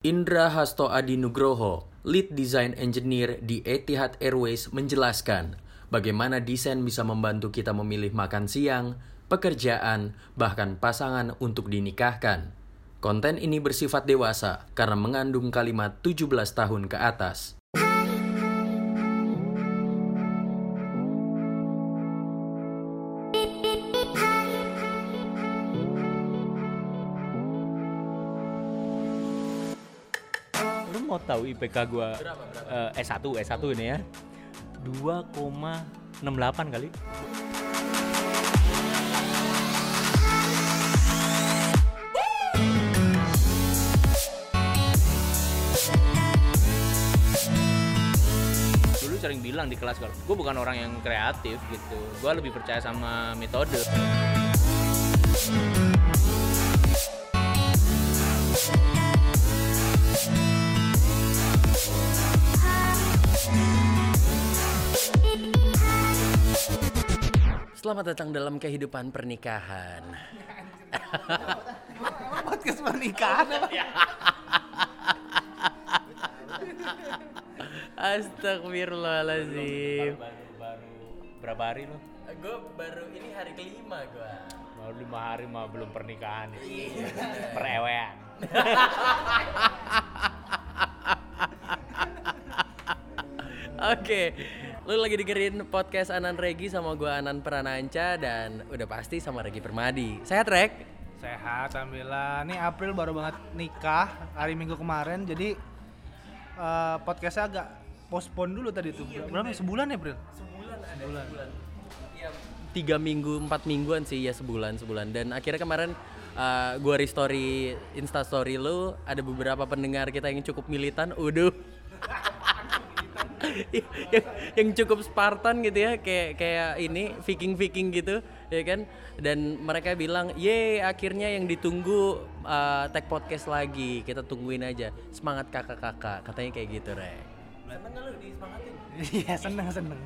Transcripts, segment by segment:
Indra Hasto Adi Nugroho, Lead Design Engineer di Etihad Airways menjelaskan bagaimana desain bisa membantu kita memilih makan siang, pekerjaan, bahkan pasangan untuk dinikahkan. Konten ini bersifat dewasa karena mengandung kalimat 17 tahun ke atas. Tahu IPK gua eh, S1 S1 ini ya? 2,68 kali. Dulu sering bilang di kelas gue bukan orang yang kreatif gitu. Gue lebih percaya sama metode. Selamat datang dalam kehidupan pernikahan. podcast pernikahan? Astagfirullahaladzim. Baru, baru berapa hari lo? Gue baru ini hari kelima gue. Baru lima hari mah belum pernikahan. Perewean. Oke, lu lagi dengerin podcast Anan Regi sama gue Anan Prananca dan udah pasti sama Regi Permadi. Sehat Rek? Sehat, alhamdulillah. Ini April baru banget nikah hari Minggu kemarin, jadi eh, podcastnya agak postpone dulu tadi tuh. Berapa? ya? Sebulan ya, April? Sebulan ada Sebulan. Ya, tiga minggu, empat mingguan sih ya sebulan sebulan. Dan akhirnya kemarin uh, gue restory Insta story lu ada beberapa pendengar kita yang cukup militan. Udah. yang, yang cukup Spartan gitu ya kayak kayak ini Viking Viking gitu ya kan? Dan mereka bilang ye akhirnya yang ditunggu uh, tag podcast lagi kita tungguin aja. Semangat kakak-kakak katanya kayak gitu re seneng gak lu disemangatin? Iya, seneng, seneng.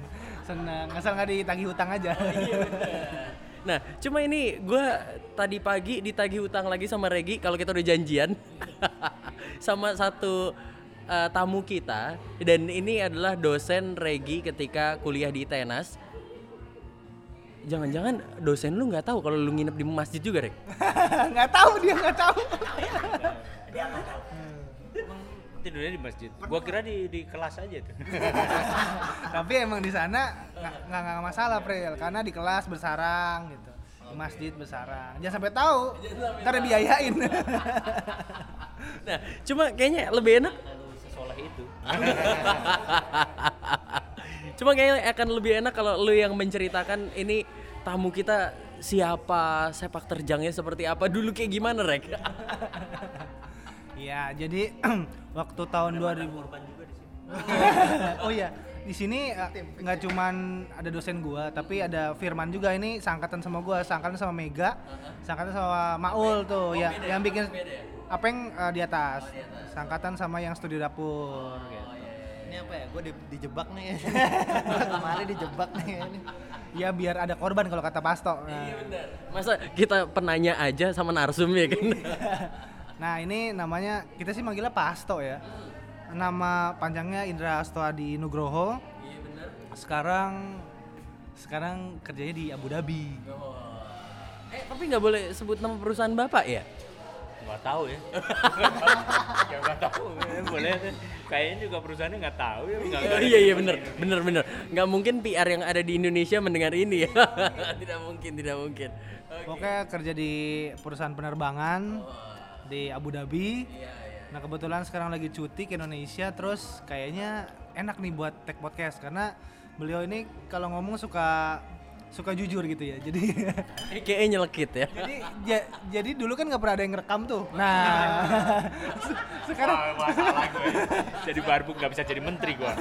Seneng, asal nggak ditagih hutang aja. Nah, cuma ini gue tadi pagi ditagih utang lagi sama Regi kalau kita udah janjian. Sama satu uh, tamu kita dan ini adalah dosen Regi ketika kuliah di Tenas. Jangan-jangan dosen lu nggak tahu kalau lu nginep di masjid juga, Rek? nggak tahu dia nggak tahu. Tidurnya di masjid. Gua kira di di kelas aja tuh. Tapi emang di sana nggak nggak nggak masalah, April, karena di kelas bersarang gitu. Di masjid bersarang. Jangan sampai tahu. Ntar dibiayain. Nah, cuma kayaknya lebih enak Sesoleh itu. Cuma kayaknya akan lebih enak kalau lu yang menceritakan ini tamu kita siapa, sepak terjangnya seperti apa, dulu kayak gimana, Rek? Iya, jadi waktu tahun 2000 oh iya, di sini eh, nggak cuman ada dosen gua, tapi ada Firman juga. Ini sangkatan sama gua, sangkatan sama Mega, sangkatan sama Maul tuh, ya yang bikin apa yang eh, di atas, sangkatan sama yang studi dapur. gitu. Ini apa ya? Gue di, dijebak nih. Kemarin dijebak nih. Ya biar ada korban kalau kata Pasto. Nah. Masa kita penanya aja sama narsum ya kan? Nah ini namanya kita sih manggilnya Pasto ya. Nama panjangnya Indra Astoadi Nugroho. Iya bener. Sekarang sekarang kerjanya di Abu Dhabi. Eh tapi nggak boleh sebut nama perusahaan bapak ya? Nggak tahu ya. ya nggak tahu. Ya, boleh. Kayaknya juga perusahaannya nggak tahu ya. Nggak Oh, iya iya bener bener bener. Nggak mungkin PR yang ada di Indonesia mendengar ini ya. tidak mungkin tidak mungkin. Oke. Pokoknya kerja di perusahaan penerbangan di Abu Dhabi. Iya iya. Nah kebetulan sekarang lagi cuti ke Indonesia, terus kayaknya enak nih buat tag podcast karena beliau ini kalau ngomong suka suka jujur gitu ya. Jadi Kayaknya nyelekit ya. jadi ja- jadi dulu kan nggak pernah ada yang ngerekam tuh. Nah se- sekarang Wah, masalah gue. Jadi barbuk nggak bisa jadi menteri gua.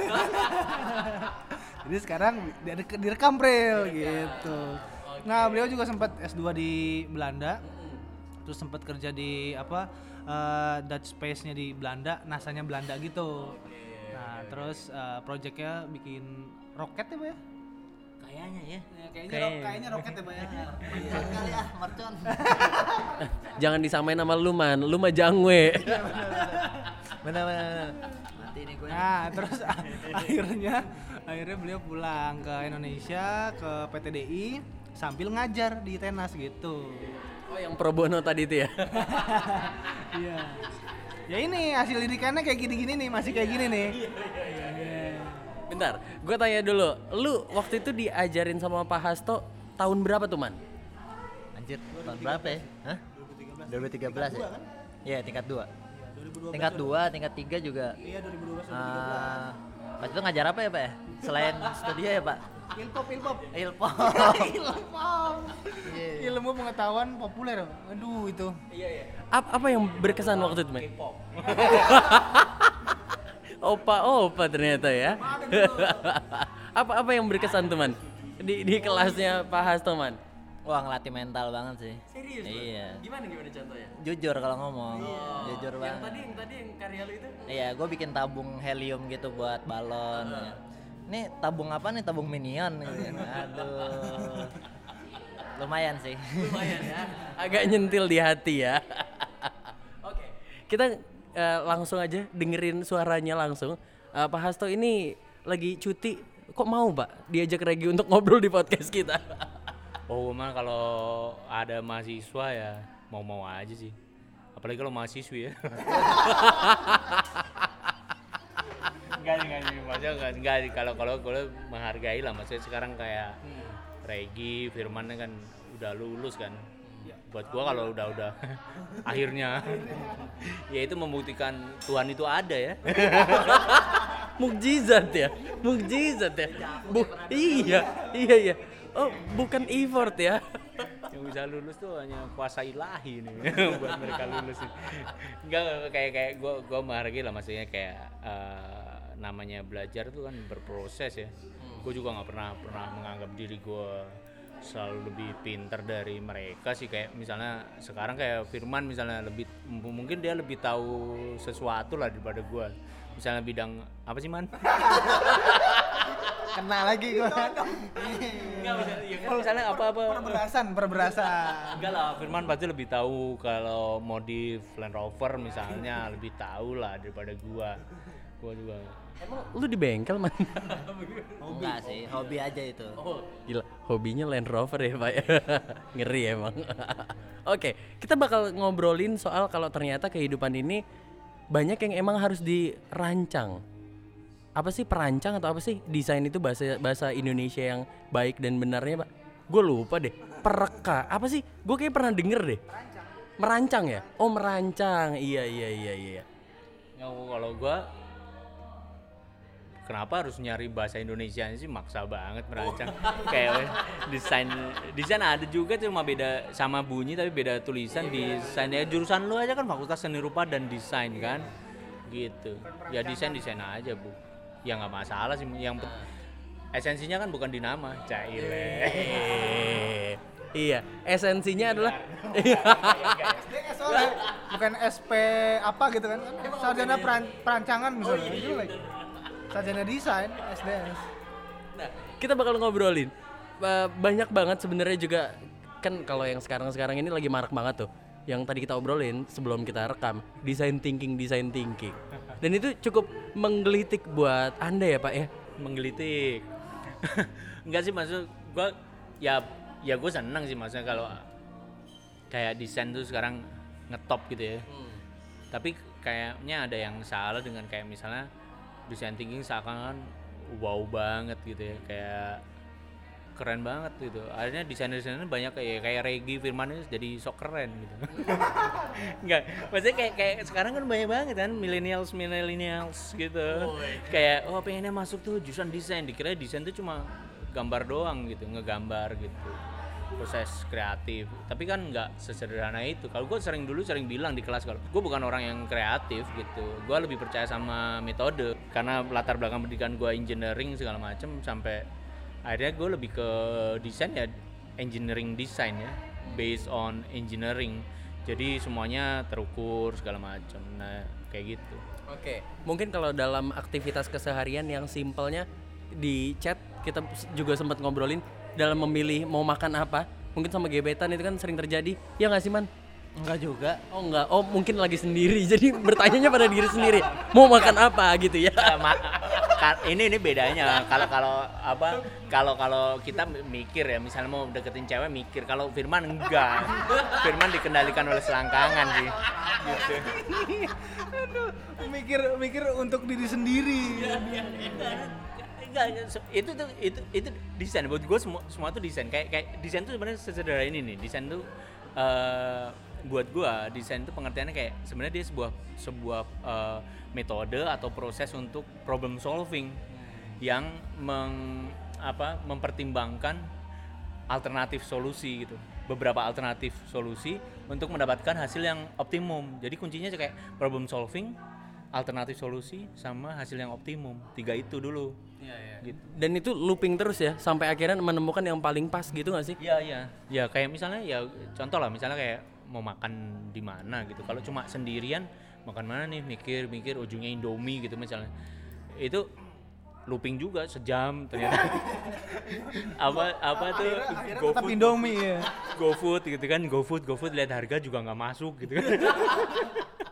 jadi sekarang di- direkam Pril gitu. Nah beliau juga sempat S2 di Belanda, terus sempat kerja di apa eh, Dutch Space-nya di Belanda, NASA-nya Belanda gitu. Nah terus eh, projectnya bikin roket ya, Pak ya? Kayaknya ya. kayaknya, Kayak- kayaknya roket ya, Pak ya. Mercon kali ah, mercon. Jangan disamain sama lu man, lu mah jangwe. Bener bener. bener. Mati nih gue. Nah, terus akhirnya akhirnya beliau pulang ke Indonesia ke PTDI sambil ngajar di Tenas gitu. Oh yang pro bono tadi itu ya. Iya. Ya ini hasil didikannya kayak gini-gini nih, masih kayak gini nih. Bentar, gue tanya dulu, lu waktu itu diajarin sama Pak Hasto tahun berapa tuh man? Anjir, tahun berapa ya? Hah? 2013 ya? Iya, tingkat 2. Tingkat 2, tingkat 3 juga. Iya 2012 Ah, pas itu ngajar apa ya, Pak ya? Selain studio ya, Pak? Ilpop, ilpop. Ilmu. Ilpop. Ilmu pengetahuan populer. Aduh itu. Ap- apa yang berkesan waktu itu man? opa opa ternyata ya. apa apa yang berkesan teman di di kelasnya Pak Hasto man? Wah, ngelatih mental banget sih. Serius? Iya. Gimana gimana contohnya? Jujur kalau ngomong. Jujur Yang banget. tadi yang tadi yang karya lu itu? Iya, gue bikin tabung helium gitu buat balon. ya. Ini tabung apa nih? Tabung minion gitu. kan. Aduh. Lumayan sih. Lumayan ya. Agak nyentil di hati ya. Oke. Kita eh, langsung aja dengerin suaranya langsung. Eh, Pak Hasto ini lagi cuti. Kok mau, Pak, diajak Regi untuk ngobrol di podcast kita? Oh, mah kalau ada mahasiswa ya mau-mau aja sih. Apalagi kalau mahasiswi ya. enggak enggak maksudnya enggak, enggak kalau kalau kalau menghargai lah maksudnya sekarang kayak Regi, Firman kan udah lulus kan. Buat gua kalau udah udah akhirnya ya itu membuktikan Tuhan itu ada ya. Mukjizat ya, mukjizat ya. Bu, iya, iya, iya. Oh, bukan effort ya. yang bisa lulus tuh hanya kuasa ilahi nih buat mereka lulus enggak enggak, kayak kayak gue gue menghargai lah maksudnya kayak eh, namanya belajar tuh kan berproses ya gue juga nggak pernah pernah menganggap diri gue selalu lebih pinter dari mereka sih kayak misalnya sekarang kayak Firman misalnya lebih mungkin dia lebih tahu sesuatu lah daripada gue misalnya bidang apa sih man Kena lagi gua. Enggak, misalnya, ya kan misalnya apa-apa Perberasan, perberasan. Enggak lah, Firman pasti lebih tahu kalau modif Land Rover misalnya lebih tahu lah daripada gua. Gua juga. Emang lu di bengkel man? Enggak sih, hobi aja itu. Oh, gila, hobinya Land Rover ya pak ya? Ngeri emang. Oke, kita bakal ngobrolin soal kalau ternyata kehidupan ini banyak yang emang harus dirancang. Apa sih perancang atau apa sih desain itu bahasa bahasa Indonesia yang baik dan benarnya pak? Gue lupa deh. Pereka apa sih? Gue kayak pernah denger deh. Merancang ya? Oh merancang. Iya iya iya iya. Ya, kalau gua kenapa harus nyari bahasa Indonesia sih? Maksa banget merancang. Kayak desain desain ada juga cuma beda sama bunyi tapi beda tulisan. Desain ya jurusan lu aja kan fakultas seni rupa dan desain kan? Gitu. Ya desain desain aja bu. Ya nggak masalah sih. Yang pet- esensinya kan bukan di nama caile Eh, iya, esensinya adalah SDS soalnya bukan SP apa gitu kan? Sarjana peran- perancangan misalnya. Itu like, sarjana desain SDS Nah, kita bakal ngobrolin. Ba- Banyak banget sebenarnya juga kan kalau yang sekarang-sekarang ini lagi marak banget tuh. Yang tadi kita obrolin sebelum kita rekam, design thinking, design thinking. Dan itu cukup menggelitik buat Anda ya, Pak ya. menggelitik enggak sih maksud gua ya ya gue seneng sih maksudnya kalau kayak desain tuh sekarang ngetop gitu ya tapi kayaknya ada yang salah dengan kayak misalnya desain thinking seakan wow banget gitu ya kayak keren banget gitu akhirnya desainer-desainer banyak kayak kayak Regi Firman itu jadi sok keren gitu Enggak, maksudnya kayak kayak sekarang kan banyak banget kan millennials millennials gitu. Kayak oh pengennya masuk tuh jurusan desain, dikira desain tuh cuma gambar doang gitu, ngegambar gitu. Proses kreatif. Tapi kan nggak sesederhana itu. Kalau gue sering dulu sering bilang di kelas kalau gue bukan orang yang kreatif gitu. Gue lebih percaya sama metode karena latar belakang pendidikan gue engineering segala macem sampai akhirnya gue lebih ke desain ya engineering design ya based on engineering jadi semuanya terukur segala macam nah kayak gitu Oke, mungkin kalau dalam aktivitas keseharian yang simpelnya di chat kita juga sempat ngobrolin dalam memilih mau makan apa. Mungkin sama gebetan itu kan sering terjadi. Ya nggak sih man? Enggak juga. Oh enggak, oh mungkin lagi sendiri. Jadi bertanyanya pada diri sendiri. Mau makan apa gitu ya. Ya, ma- ini ini bedanya kalau kalau apa kalau kalau kita mikir ya misalnya mau deketin cewek mikir kalau Firman enggak Firman dikendalikan oleh selangkangan sih gitu mikir mikir untuk diri sendiri enggak itu tuh itu itu desain. Buat gue semua semua tuh desain. Kayak kayak desain tuh sebenarnya sesederhana ini nih. Desain tuh eh, buat gue desain tuh pengertiannya kayak sebenarnya dia sebuah sebuah eh, metode atau proses untuk problem solving yang meng, apa mempertimbangkan alternatif solusi gitu. Beberapa alternatif solusi untuk mendapatkan hasil yang optimum. Jadi kuncinya kayak problem solving alternatif solusi sama hasil yang optimum. Tiga itu dulu gitu Dan itu looping terus ya sampai akhirnya menemukan yang paling pas gitu gak sih? Iya iya. Ya kayak misalnya ya contoh lah misalnya kayak mau makan di mana gitu. Kalau cuma sendirian makan mana nih mikir-mikir ujungnya Indomie gitu misalnya. Itu looping juga sejam ternyata. apa apa tuh GoFood Indomie ya GoFood gitu kan GoFood GoFood lihat harga juga nggak masuk gitu kan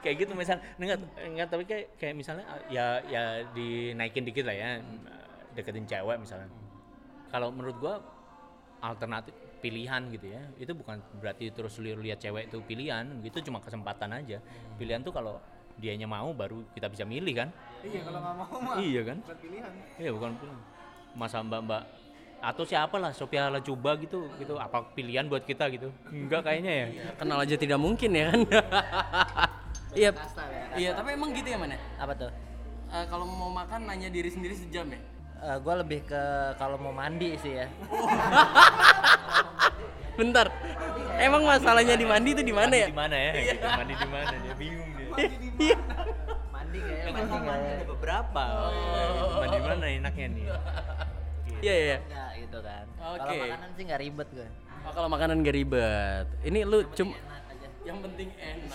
kayak gitu misal enggak enggak tapi kayak kayak misalnya ya ya dinaikin dikit lah ya deketin cewek misalnya. Kalau menurut gua alternatif pilihan gitu ya itu bukan berarti terus li- lihat cewek itu pilihan gitu cuma kesempatan aja. Pilihan tuh kalau dianya mau baru kita bisa milih kan? Iya kalau nggak mau mah iya kan? bukan pilihan. Iya bukan pilihan. Masa mbak mbak atau siapa lah Sophia Lajuba gitu gitu apa pilihan buat kita gitu? Enggak kayaknya ya. Kenal aja tidak mungkin ya kan? Iya. Iya, tapi emang gitu ya mana? Apa tuh? Eh, kalau mau makan nanya diri sendiri sejam ya? gue lebih ke kalau mau mandi sih ya. Bentar. Emang masalahnya di mandi itu di mana ya? di mana ya gitu. mandi di mana dia bingung dia Iya. Mandi kayaknya kan mandi mandi kayak. ada beberapa mandi di mana enaknya nih Iya, iya. Ya gitu kan. Kalau Oke. makanan sih nggak ribet gue. Oh, kalau makanan gak ribet. Ini lu cuma yang penting enak.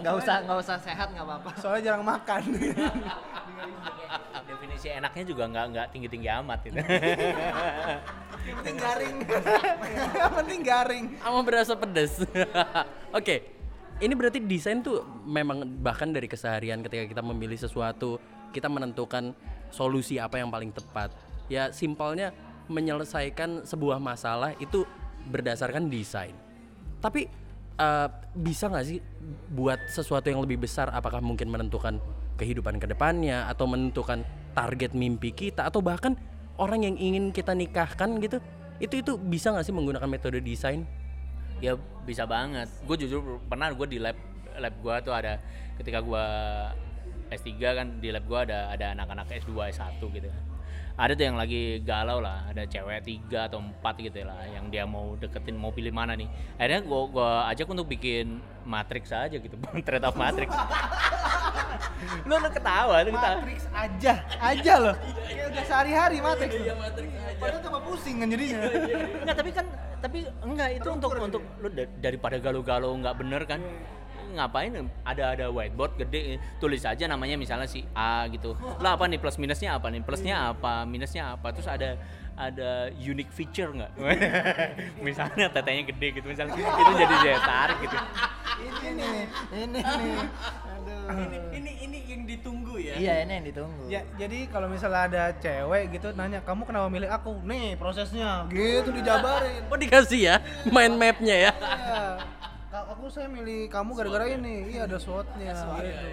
Nggak usah nggak usah sehat nggak apa-apa. soalnya jarang makan definisi enaknya juga nggak nggak tinggi tinggi amat gitu yang penting garing yang penting garing Sama berasa pedas. Oke. Ini berarti desain tuh memang bahkan dari keseharian ketika kita memilih sesuatu, kita menentukan solusi apa yang paling tepat. Ya simpelnya menyelesaikan sebuah masalah itu berdasarkan desain. Tapi eh, bisa nggak sih buat sesuatu yang lebih besar? Apakah mungkin menentukan kehidupan ke depannya atau menentukan target mimpi kita atau bahkan orang yang ingin kita nikahkan gitu? Itu itu bisa nggak sih menggunakan metode desain? ya bisa banget gue jujur pernah gue di lab lab gue tuh ada ketika gue S3 kan di lab gue ada ada anak-anak S2 S1 gitu kan ada tuh yang lagi galau lah ada cewek tiga atau empat gitu lah yang dia mau deketin mau pilih mana nih. Akhirnya gue gua ajak untuk bikin matrix aja gitu trade of matrix. Lu lu ketawa lu ketawa. Matrix aja aja loh. Kayak udah sehari-hari Matrix iya Matrix aja. Padahal tambah pusing kan jadinya. Enggak, tapi kan tapi enggak itu untuk untuk lu da- daripada galau-galau nggak bener kan. Ngapain ada ada whiteboard gede tulis aja namanya misalnya si A gitu. Lah apa nih plus minusnya apa nih? Plusnya apa? Minusnya apa? Terus ada ada unique feature nggak? misalnya tetenya gede gitu misalnya itu jadi daya tarik gitu. ini nih ini nih aduh ini ini ini yang ditunggu ya. Iya ini yang ditunggu. Ya, jadi kalau misalnya ada cewek gitu nanya, kamu kenapa milih aku? Nih prosesnya, gitu dijabarin. Oh dikasih ya mind mapnya ya. Iya. Aku saya milih kamu gara-gara ini. Iya ada SWOT-nya. gitu.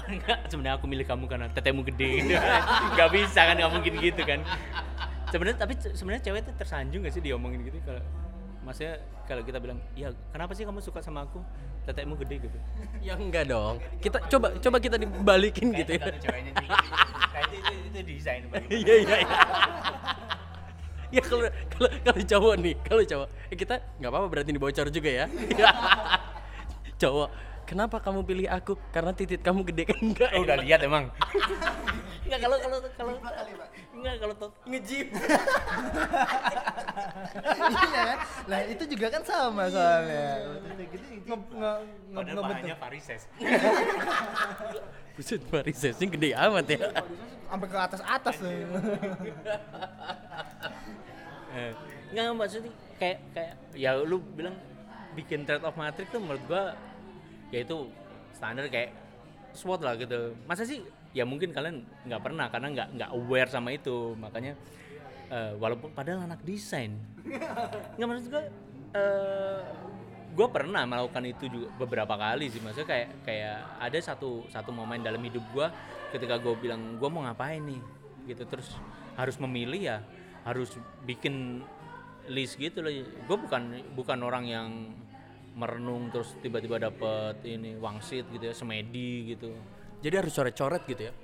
Enggak, sebenarnya aku milih kamu karena tetemu gede gitu. Gak bisa kan nggak mungkin gitu kan. Sebenarnya tapi se- sebenarnya cewek itu tersanjung gak sih diomongin gitu kalau maksudnya kalau kita bilang, "Ya, kenapa sih kamu suka sama aku? Tetemu gede gitu." Ya enggak dong. Kita coba coba kita dibalikin gitu ya. Itu, itu, itu desain. Iya iya iya. Ya kalau kalau kalau cowok nih, kalau cowok eh, kita nggak apa-apa berarti dibocor juga ya. cowok, kenapa kamu pilih aku? Karena titit kamu gede kan enggak? Oh, udah lihat emang. Enggak kalau kalau kalau enggak kalau tuh ngejip. iya kan? Lah itu juga kan sama soalnya. Nge nge nge padahal ngebentuk. bahannya varises. Buset, varisesnya gede amat ya. Sampai ke atas atas tuh. Eh, Enggak maksudnya kayak kayak ya lu bilang bikin trade off matrix tuh menurut gua ya itu standar kayak SWOT lah gitu masa sih ya mungkin kalian nggak pernah karena nggak nggak aware sama itu makanya eh, walaupun padahal anak desain nggak maksud gua eh gue pernah melakukan itu juga beberapa kali sih. Maksudnya kayak kayak ada satu satu momen dalam hidup gue ketika gue bilang gue mau ngapain nih? Gitu. Terus harus memilih ya harus bikin list gitu loh. Gue bukan bukan orang yang merenung terus tiba-tiba dapet ini wangsit gitu ya semedi gitu. Jadi harus coret-coret gitu ya.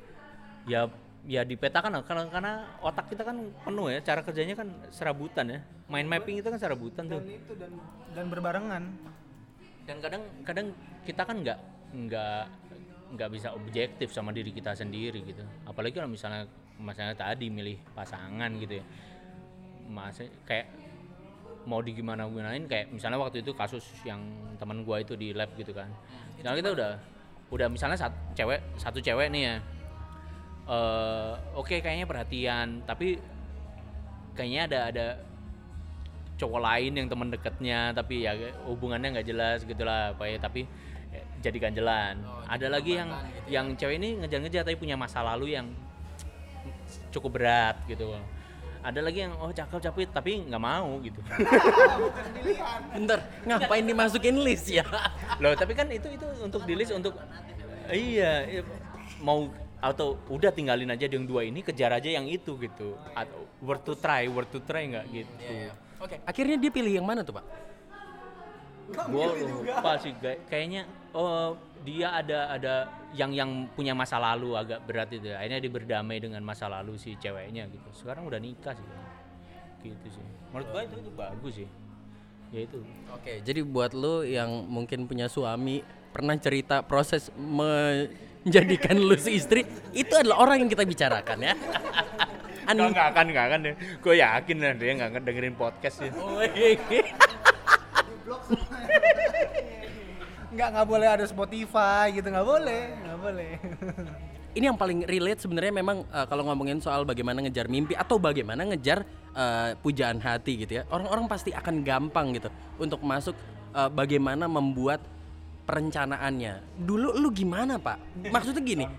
ya ya dipetakan lah, karena karena otak kita kan penuh ya cara kerjanya kan serabutan ya. Mind mapping itu kan serabutan tuh. dan itu dan dan berbarengan. Dan kadang kadang kita kan nggak nggak nggak bisa objektif sama diri kita sendiri gitu. Apalagi kalau misalnya misalnya tadi milih pasangan gitu ya. Masa kayak mau di gimana gunain kayak misalnya waktu itu kasus yang teman gua itu di lab gitu kan. Misalnya kita udah udah misalnya satu cewek satu cewek nih ya eh oke kayaknya perhatian tapi kayaknya ada ada cowok lain yang teman dekatnya tapi ya hubungannya nggak jelas gitulah apa ya tapi ya, jadikan jalan ada lagi yang yang cewek ini ngejar-ngejar tapi punya masa lalu yang cukup berat gitu. Ada lagi yang oh cakep cakep tapi nggak mau gitu. Bentar, ngapain dimasukin list ya? loh tapi kan itu itu untuk di list untuk iya iya, mau atau udah tinggalin aja yang dua ini kejar aja yang itu gitu. Atau worth to try worth to try nggak gitu. Oke, akhirnya dia pilih yang mana tuh, Pak? Gua lupa sih kayaknya oh dia ada ada yang yang punya masa lalu agak berat itu. Akhirnya dia berdamai dengan masa lalu si ceweknya gitu. Sekarang udah nikah sih gitu sih. Menurut gua itu, itu bagus sih. Ya itu. Oke, jadi buat lu yang mungkin punya suami pernah cerita proses menjadikan lu si istri itu adalah orang yang kita bicarakan ya. An- Nggak, akan nggak akan deh gue yakin lah dia nggak akan dengerin podcast Oh, iya, iya. nggak nggak boleh ada Spotify gitu nggak boleh nggak boleh Ini yang paling relate sebenarnya memang eh, kalau ngomongin soal bagaimana ngejar mimpi atau bagaimana ngejar eh, pujaan hati gitu ya. Orang-orang pasti akan gampang gitu untuk masuk eh, bagaimana membuat perencanaannya. Dulu lu gimana, Pak? Maksudnya gini.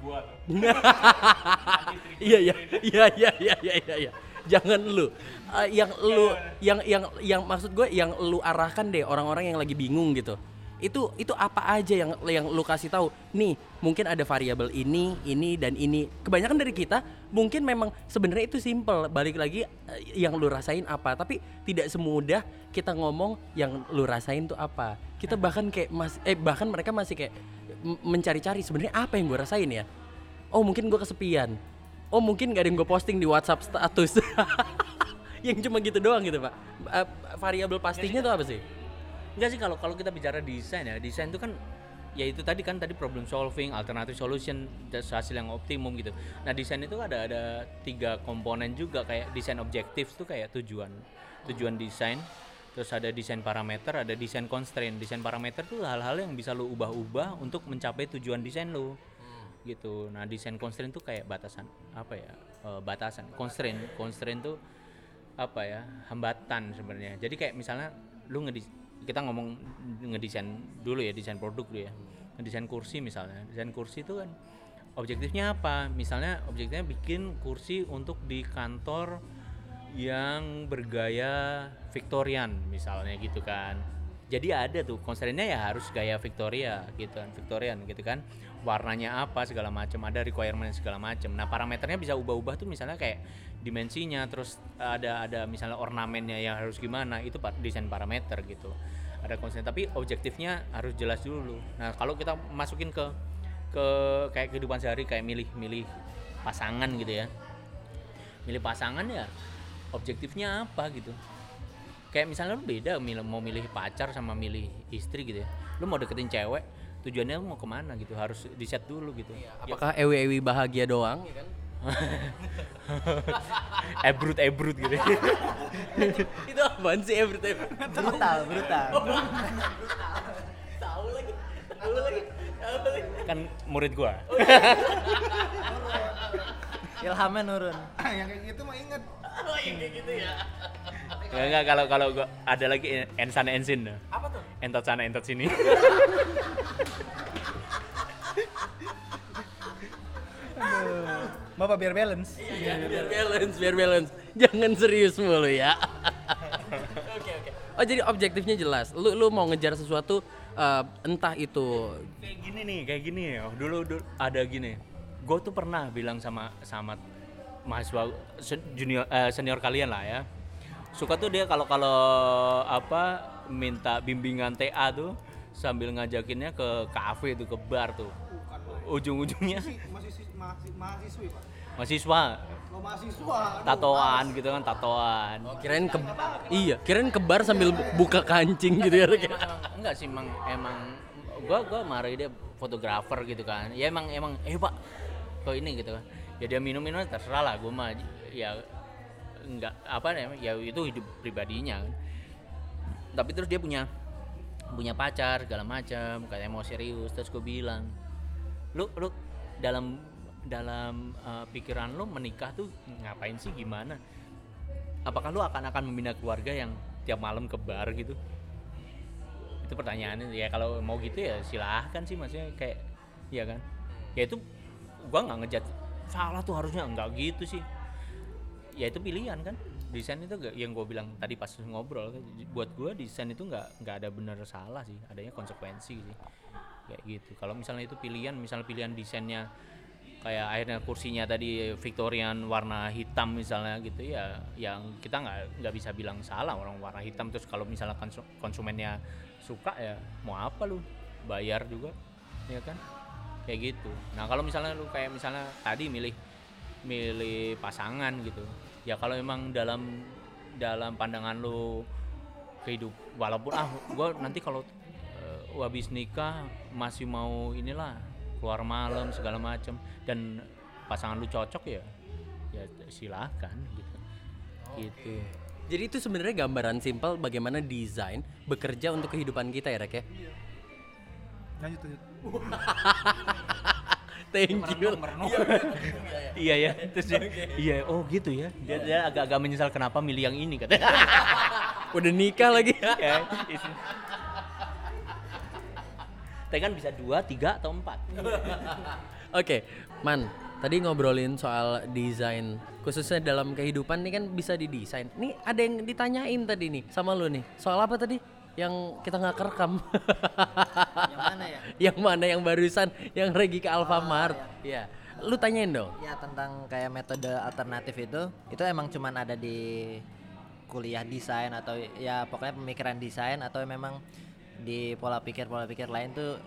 Iya iya iya iya iya iya iya. iya. Jangan lu Eh, yang lu yang yang yang maksud gue yang lu arahkan deh orang-orang yang lagi bingung gitu. Itu itu apa aja yang yang lu kasih tahu? Nih, mungkin ada variabel ini, ini dan ini. Kebanyakan dari kita mungkin memang sebenarnya itu simple. Balik lagi eh, yang lu rasain apa, tapi tidak semudah kita ngomong yang lu rasain tuh apa. Kita bahkan kayak mas eh bahkan mereka masih kayak mencari-cari sebenarnya apa yang gue rasain ya. Oh mungkin gue kesepian. Oh mungkin gak ada yang gue posting di WhatsApp status. yang cuma gitu doang gitu pak. Eh, variabel pastinya tuh apa sih? Enggak sih kalau kalau kita bicara desain ya, desain itu kan ya itu tadi kan tadi problem solving, alternative solution, hasil yang optimum gitu. Nah desain itu ada ada tiga komponen juga kayak desain objektif tuh kayak tujuan tujuan desain, terus ada desain parameter, ada desain constraint. Desain parameter tuh hal-hal yang bisa lo ubah-ubah untuk mencapai tujuan desain lo gitu. Nah desain constraint tuh kayak batasan apa ya eh, batasan constraint constraint tuh apa ya hambatan sebenarnya. Jadi kayak misalnya lu ngedis kita ngomong ngedesain dulu ya desain produk dulu ya. Ngedesain kursi misalnya. Desain kursi itu kan objektifnya apa? Misalnya objektifnya bikin kursi untuk di kantor yang bergaya Victorian misalnya gitu kan. Jadi ada tuh konsernya ya harus gaya Victoria gitu kan Victorian gitu kan. Warnanya apa segala macam ada requirement segala macam. Nah parameternya bisa ubah-ubah tuh misalnya kayak dimensinya terus ada ada misalnya ornamennya yang harus gimana itu pa- desain parameter gitu. Ada konsen tapi objektifnya harus jelas dulu. Nah kalau kita masukin ke ke kayak kehidupan sehari kayak milih-milih pasangan gitu ya. Milih pasangan ya objektifnya apa gitu. Kayak misalnya lu beda milih, mau milih pacar sama milih istri gitu ya. Lu mau deketin cewek tujuannya lu mau ke mana gitu harus di set dulu gitu. Ya, Apakah ewi-ewi bahagia doang? ya kan? ebrut ebrut gitu itu apaan sih every time? brutal brutal Tahu lagi. Tahu lagi. Tahu lagi. kan murid gua ilhamnya nurun yang kayak gitu mah inget Oh, iya kayak gitu ya. ya enggak kalau kalau gua ada lagi ensan ensin Apa tuh? entot sana entot sini Bapak biar balance. biar balance, biar balance. Jangan serius mulu ya. Oke oke. Oh jadi objektifnya jelas. Lu lu mau ngejar sesuatu eh, entah itu kayak gini nih kayak gini ya dulu, dulu ada gini gue tuh pernah bilang sama sama mahasiswa junior eh, senior kalian lah ya suka tuh dia kalau kalau apa minta bimbingan TA tuh sambil ngajakinnya ke kafe tuh ke bar tuh ujung-ujungnya Masih masih mahasiswi, Pak. Mahasiswa. Lo mahasiswa. tatoan gitu kan tatoan. Kirain ke iya kirain ke bar sambil buka kancing gitu ya ya. emang, enggak sih emang emang gua gua marahi dia fotografer gitu kan. Ya emang emang eh pak kok ini gitu kan. Ya dia minum minum terserah lah gua mah ya enggak apa namanya ya itu hidup pribadinya kan. Tapi terus dia punya punya pacar segala macam katanya mau serius terus gue bilang lu lu dalam dalam uh, pikiran lu menikah tuh ngapain sih gimana? Apakah lu akan akan membina keluarga yang tiap malam ke bar gitu? Itu pertanyaannya. Ya kalau mau gitu ya silahkan sih maksudnya kayak ya kan? Ya itu gua nggak ngejat salah tuh harusnya. Enggak gitu sih. Ya itu pilihan kan? Desain itu gak, yang gue bilang tadi pas ngobrol kan, buat gua desain itu nggak nggak ada benar salah sih. Adanya konsekuensi sih. Kayak gitu. Kalau misalnya itu pilihan misalnya pilihan desainnya kayak akhirnya kursinya tadi Victorian warna hitam misalnya gitu ya yang kita nggak nggak bisa bilang salah orang warna hitam. Terus kalau misalnya konsu- konsumennya suka ya mau apa lu bayar juga ya kan? Kayak gitu. Nah kalau misalnya lu kayak misalnya tadi milih milih pasangan gitu ya kalau emang dalam dalam pandangan lu kehidup walaupun ah gua nanti kalau eh, habis nikah masih mau inilah keluar malam segala macam dan pasangan lu cocok ya ya silahkan gitu. Gitu. Jadi itu sebenarnya gambaran simpel bagaimana desain bekerja untuk kehidupan kita ya Rek ya. Lanjut lanjut. Thank you. iya ya terus dia, iya oh gitu ya. Dia, dia agak-agak menyesal kenapa milih yang ini katanya. Udah nikah lagi. ya. Tapi kan bisa dua, tiga atau empat. Oke, Man, tadi ngobrolin soal desain khususnya dalam kehidupan nih kan bisa didesain. Nih ada yang ditanyain tadi nih sama lu nih. Soal apa tadi? Yang kita nggak kerekam. Yang mana ya? yang mana yang barusan yang Regi ke Alfamart. Iya. Lu tanyain dong. Ya tentang kayak metode alternatif itu, itu emang cuman ada di kuliah desain atau ya pokoknya pemikiran desain atau memang di pola pikir pola pikir lain tuh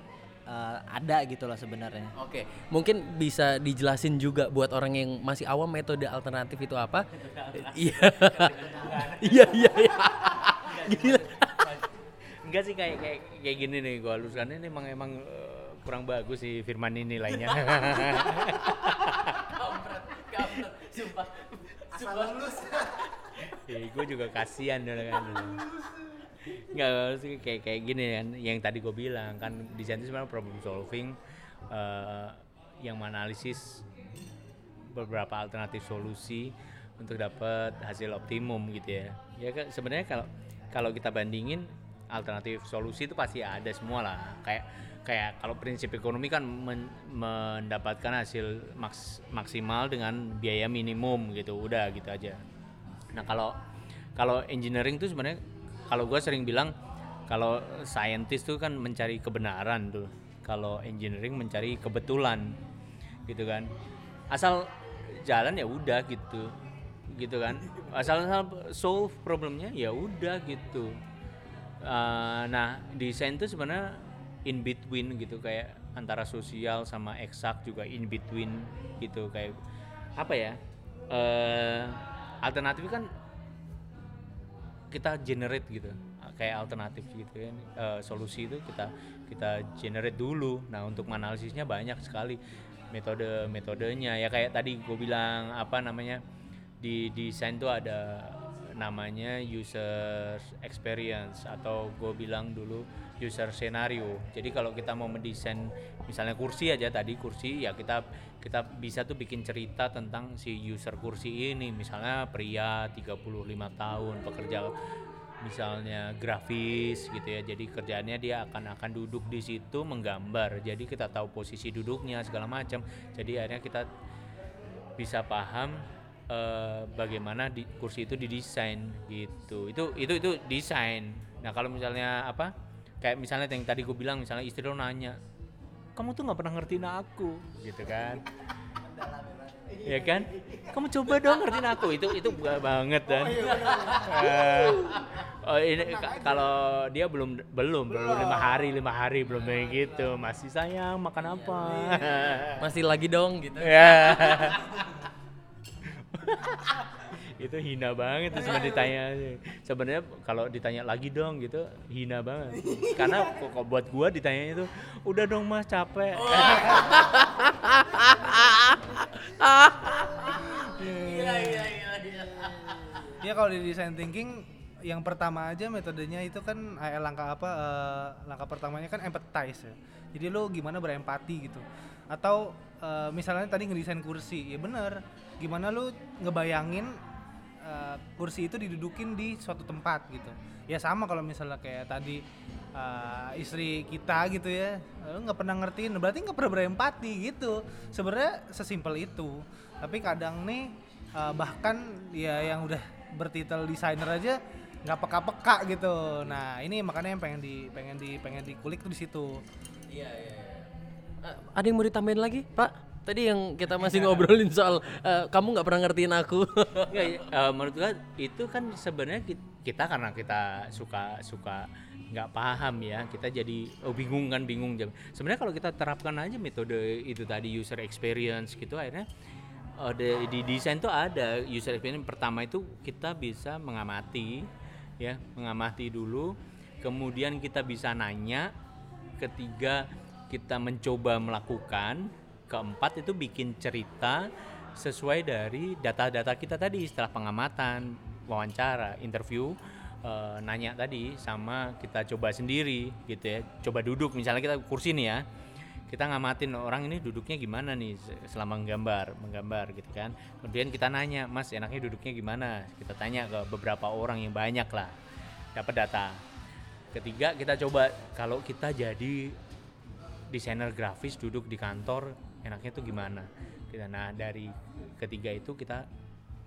eh, ada gitu loh sebenarnya. Oke, mungkin bisa dijelasin juga buat orang yang masih awam metode alternatif itu apa? Iya. Iya iya iya. Gila. Enggak sih kayak kayak kayak gini nih gua luruskan ini emang emang eh, kurang bagus sih Firman ini lainnya. Sumpah. Asal lulus. ya, gue juga kasihan kan Enggak sih kayak kayak gini kan yang tadi gue bilang kan desain itu sebenarnya problem solving eh, yang menganalisis beberapa alternatif solusi untuk dapat hasil optimum gitu ya. Ya kan sebenarnya kalau kalau kita bandingin alternatif solusi itu pasti ada semua lah. Kayak kayak kalau prinsip ekonomi kan men- mendapatkan hasil maks- maksimal dengan biaya minimum gitu. Udah gitu aja. Nah kalau kalau engineering tuh sebenarnya kalau gue sering bilang kalau scientist tuh kan mencari kebenaran tuh. Kalau engineering mencari kebetulan gitu kan. Asal jalan ya udah gitu gitu kan. Asal asal solve problemnya ya udah gitu. Eh, nah desain tuh sebenarnya in between gitu kayak antara sosial sama eksak juga in between gitu kayak apa ya eh alternatif kan kita generate gitu. Kayak alternatif gitu kan Eh, solusi itu kita kita generate dulu. Nah untuk menganalisisnya banyak sekali metode metodenya. Ya kayak tadi gue bilang apa namanya di desain tuh ada namanya user experience atau gue bilang dulu user scenario. Jadi kalau kita mau mendesain misalnya kursi aja tadi kursi ya kita kita bisa tuh bikin cerita tentang si user kursi ini. Misalnya pria 35 tahun pekerja misalnya grafis gitu ya. Jadi kerjaannya dia akan akan duduk di situ menggambar. Jadi kita tahu posisi duduknya segala macam. Jadi akhirnya kita bisa paham eh, bagaimana di kursi itu didesain gitu. Itu itu itu desain. Nah kalau misalnya apa kayak misalnya yang tadi gue bilang misalnya istri lo nanya kamu tuh nggak pernah ngertiin aku gitu kan. Ya kan? Kamu coba dong ngertiin aku. Itu itu gak banget kan Eh, oh ini ka- kalau dia belum belum belum lima hari lima hari belum kayak gitu. Masih sayang makan apa? Masih lagi dong gitu. ya itu hina banget tuh sebenarnya ditanya sebenarnya kalau ditanya lagi dong gitu hina banget karena kok buat gua ditanya itu udah dong mas capek Ya kalau di design thinking yang pertama aja metodenya itu kan eh, langkah apa eh, langkah pertamanya kan empathize ya. Jadi lo gimana berempati gitu. Atau eh, misalnya tadi ngedesain kursi, ya bener. Gimana lo ngebayangin eh, kursi itu didudukin di suatu tempat gitu. Ya sama kalau misalnya kayak tadi eh, istri kita gitu ya, lo nggak pernah ngertiin, berarti nggak pernah berempati gitu. Sebenarnya sesimpel itu. Tapi kadang nih eh, bahkan ya yang udah bertitel desainer aja nggak peka-peka gitu. Nah ini makanya yang pengen di pengen di pengen dikulik tuh di situ. Eh, ada yang mau ditambahin lagi, Pak? Tadi yang kita masih ngobrolin soal eh, kamu nggak pernah ngertiin aku. Nggak, eh, menurut gua itu kan sebenarnya ki- kita karena kita suka suka nggak paham ya kita jadi oh, bingung kan bingung jam. Sebenarnya kalau kita terapkan aja metode itu tadi user experience gitu akhirnya eh, di, di desain tuh ada user experience. Pertama itu kita bisa mengamati ya mengamati dulu. Kemudian kita bisa nanya. Ketiga kita mencoba melakukan keempat itu bikin cerita sesuai dari data-data kita tadi setelah pengamatan wawancara interview eh, nanya tadi sama kita coba sendiri gitu ya coba duduk. Misalnya kita kursi nih ya kita ngamatin orang ini duduknya gimana nih se- selama menggambar menggambar gitu kan. Kemudian kita nanya mas enaknya duduknya gimana? Kita tanya ke beberapa orang yang banyak lah dapat data. Ketiga kita coba kalau kita jadi desainer grafis duduk di kantor enaknya tuh gimana? Kita nah dari ketiga itu kita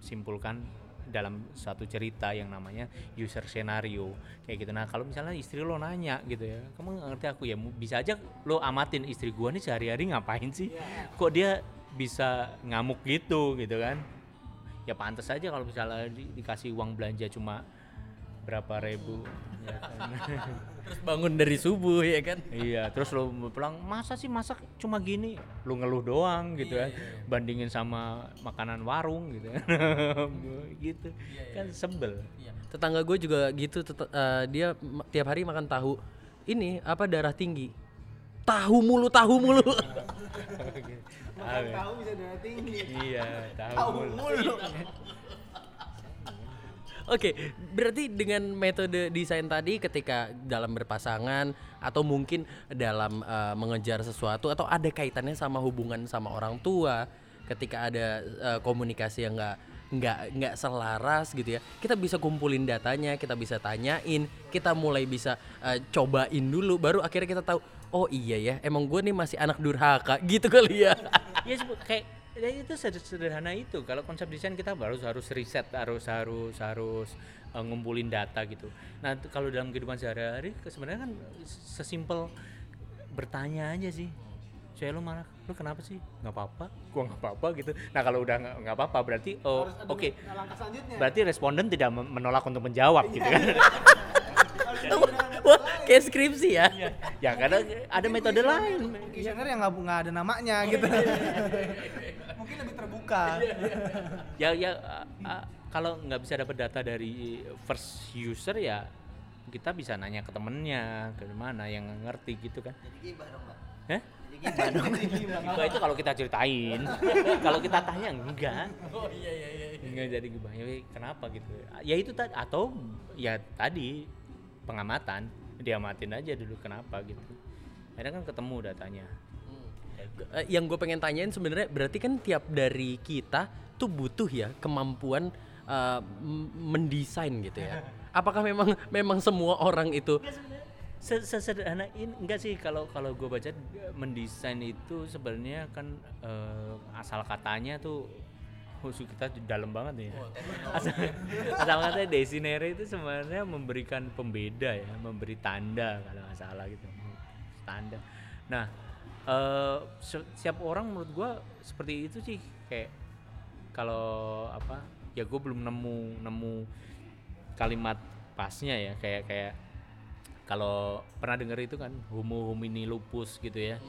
simpulkan dalam satu cerita yang namanya user scenario. Kayak gitu. Nah kalau misalnya istri lo nanya gitu ya kamu ngerti aku ya? Bisa aja lo amatin istri gua nih sehari-hari ngapain sih? Kok dia bisa ngamuk gitu gitu kan. Ya pantas aja kalau misalnya di- dikasih uang belanja cuma berapa ribu ya kan. Terus bangun dari subuh ya kan? Iya, terus lo pulang masa sih masak cuma gini, lu ngeluh doang gitu ya, bandingin sama makanan warung gitu, gitu, kan sebel. Tetangga gue juga gitu, eh, dia tiap hari makan tahu. Ini apa darah tinggi? Tahu mulu, tahu mulu. Tahu ya? Tahu bisa darah tinggi. Iya, tahu mulu. Oke, berarti dengan metode desain tadi ketika dalam berpasangan atau mungkin dalam eh, mengejar sesuatu atau ada kaitannya sama hubungan sama orang tua, ketika ada eh, komunikasi yang nggak nggak nggak selaras gitu ya, kita bisa kumpulin datanya, kita bisa tanyain, kita mulai bisa eh, cobain dulu, baru akhirnya kita tahu, oh iya ya, emang gue nih masih anak durhaka gitu kali ya. ya kayak ya itu seder- sederhana itu. Kalau konsep desain kita baru harus riset harus harus harus eh, ngumpulin data gitu. Nah kalau dalam kehidupan sehari-hari sebenarnya kan sesimpel bertanya aja sih. Saya lu marah lu kenapa sih? Nggak apa-apa gua nggak apa-apa gitu. Nah kalau udah nggak nggak apa-apa berarti oh oke. selanjutnya. berarti responden tidak men- menolak untuk menjawab gitu kan? Wah, kayak skripsi ya. ya karena ada metode lain. yang nggak nggak ada namanya gitu. Mungkin lebih terbuka. ya ya uh, uh, kalau nggak bisa dapat data dari first user ya kita bisa nanya ke temennya ke mana yang ngerti gitu kan. Gibah dong, Pak. Hah? Jadi gibah dong. Gibah. Itu kalau kita ceritain. Kalau kita tanya enggak. Oh iya iya iya enggak jadi gibah. Ya kenapa gitu? Ya itu tadi atau ya tadi pengamatan. Diamatin aja dulu kenapa gitu. Akhirnya kan ketemu datanya Eh, yang gue pengen tanyain sebenarnya berarti kan tiap dari kita tuh butuh ya kemampuan m- mendesain gitu ya. Apakah memang memang semua orang itu Se- sesederhana ini enggak sih kalau kalau gue baca mendesain itu sebenarnya kan eh, asal katanya tuh khusus kita dalam banget nih ya. asal, asal katanya desinere itu sebenarnya memberikan pembeda ya memberi tanda kalau nggak salah gitu. Tanda. Nah eh, se- setiap orang menurut gue seperti itu sih. Kayak kalau apa ya gue belum nemu nemu kalimat pasnya ya. Kayak kayak kalau pernah dengar itu kan homo homini lupus gitu ya.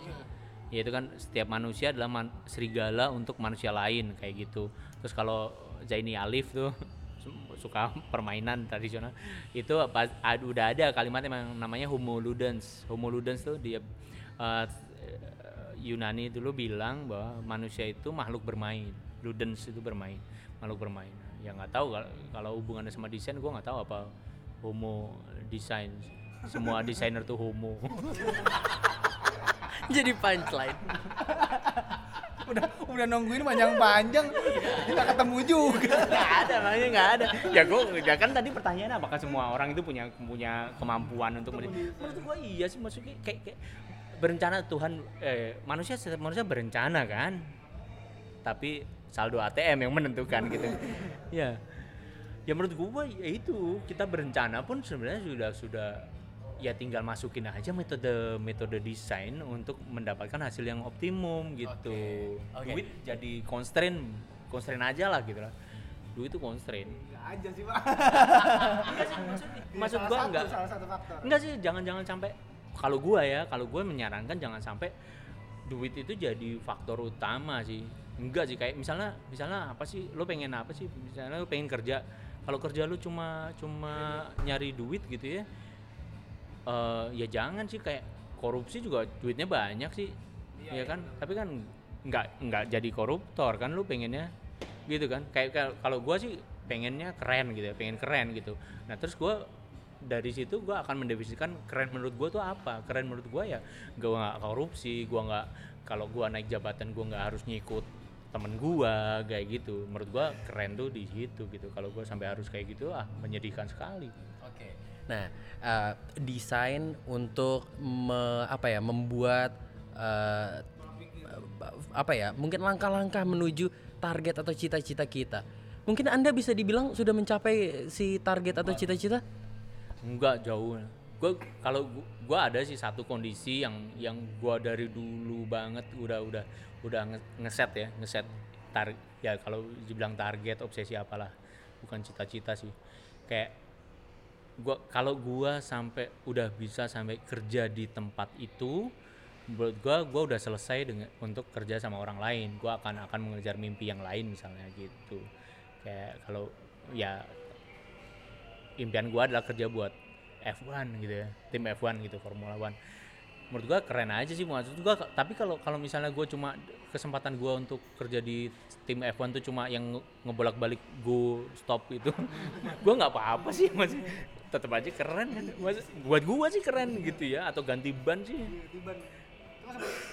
Ya itu kan setiap manusia adalah man- serigala untuk manusia lain kayak gitu. Terus kalau Zaini Alif tuh suka permainan tradisional itu apa udah ada kalimat yang namanya homo ludens homo ludens tuh dia eh, Yunani dulu bilang bahwa manusia itu makhluk bermain. Ludens itu bermain makhluk bermain. Ya nggak tahu kalau- hubungannya sama desain gue nggak tahu apa homo desain semua desainer tuh homo. Jadi punchline. Udah udah nungguin panjang-panjang nggak ketemu juga. Nggak ada makanya nggak ada. Ya gue ya kan tadi pertanyaannya apakah semua orang itu punya punya kemampuan untuk menurut gue iya sih maksudnya kayak, kayak berencana Tuhan eh, manusia manusia berencana kan? Tapi saldo ATM yang menentukan gitu. Ya. Ya menurut gue ya itu. Kita berencana pun sebenarnya sudah sudah ya tinggal masukin aja metode metode desain untuk mendapatkan hasil yang optimum gitu. Oke. duit jadi constraint constraint aja lah gitu lah. Duit itu constraint. Aja sih pak. Maksud Salah satu, enggak. salah satu faktor. Enggak sih jangan-jangan sampai kalau gua ya kalau gue menyarankan jangan sampai duit itu jadi faktor utama sih. Enggak sih kayak misalnya misalnya apa sih lo pengen apa sih? Misalnya lo pengen kerja kalau kerja lu cuma cuma nyari duit gitu ya eh ya jangan sih kayak korupsi juga duitnya banyak sih ya kan? tapi kan nggak nggak jadi koruptor kan lu pengennya gitu kan? Kayak kayak- kalau gua sih pengennya keren gitu ya pengen keren gitu. Nah terus gua dari situ gua akan mendefinisikan keren menurut gua tuh apa keren menurut gua ya gua nggak korupsi gua nggak kalau gua naik jabatan gua nggak harus nyikut temen gua kayak gitu menurut gua keren tuh di situ gitu kalau gua sampai harus kayak gitu ah menyedihkan sekali Oke. Nah, eh, desain untuk me- apa ya membuat eh, apa ya mungkin langkah-langkah menuju target atau cita-cita kita. Mungkin anda bisa dibilang sudah mencapai si target atau cita-cita? Enggak jauh. Gue kalau gu- gua ada sih satu kondisi yang yang gua dari dulu banget udah udah udah nge- ngeset ya, ngeset tar ya kalau dibilang target obsesi apalah. Bukan cita-cita sih. Kayak gua kalau gua sampai udah bisa sampai kerja di tempat itu menurut gua gua udah selesai dengan untuk kerja sama orang lain gua akan akan mengejar mimpi yang lain misalnya gitu kayak kalau ya impian gua adalah kerja buat F1 gitu ya tim F1 gitu Formula One. Menurut gua keren aja sih maksud gua tapi kalau kalau misalnya gua cuma kesempatan gua untuk kerja di tim F1 tuh cuma yang nge- ngebolak-balik go stop itu gua nggak apa-apa sih masih tetap aja keren kan Mas- buat gua sih keren gitu ya atau ganti ban sih.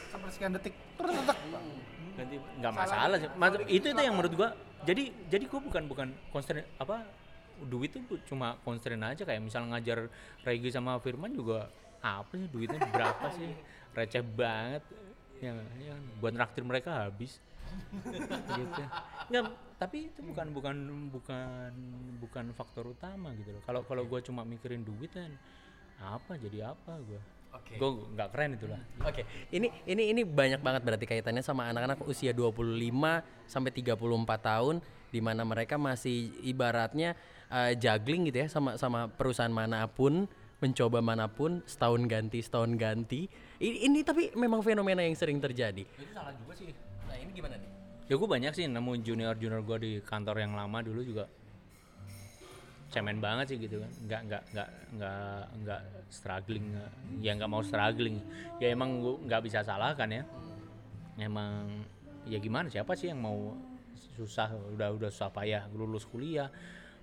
Sampai sekian detik terus tetek ganti nggak masalah sih Mas- itu itu yang menurut gua jadi jadi gua bukan bukan constraint apa duit tuh cuma constraint aja. Kayak misal ngajar Regi sama Firman juga apa sih duitnya? Berapa sih? Receh banget. Ya, ya buat naktir mereka habis. Gitu nggak tapi itu bukan bukan bukan bukan faktor utama gitu loh. Kalau kalau gua cuma mikirin duit kan apa jadi apa gua? Oke. gua nggak keren itulah Oke, ini ini ini banyak banget berarti kaitannya sama anak-anak usia 25 sampai 34 tahun di mana mereka masih ibaratnya eh, juggling gitu ya sama sama perusahaan mana pun, mencoba mana pun, setahun ganti, setahun ganti. Ini, ini tapi memang fenomena yang sering terjadi. itu salah juga sih. Nah, ini gimana nih? ya gue banyak sih nemu junior junior gue di kantor yang lama dulu juga. Cemen banget sih gitu kan. Nggak nggak nggak nggak nggak struggling. Nggak- ya nggak mau struggling. Ya emang gue nggak bisa salahkan ya. Emang ya gimana? Siapa sih yang mau susah? Udah udah susah payah lulus kuliah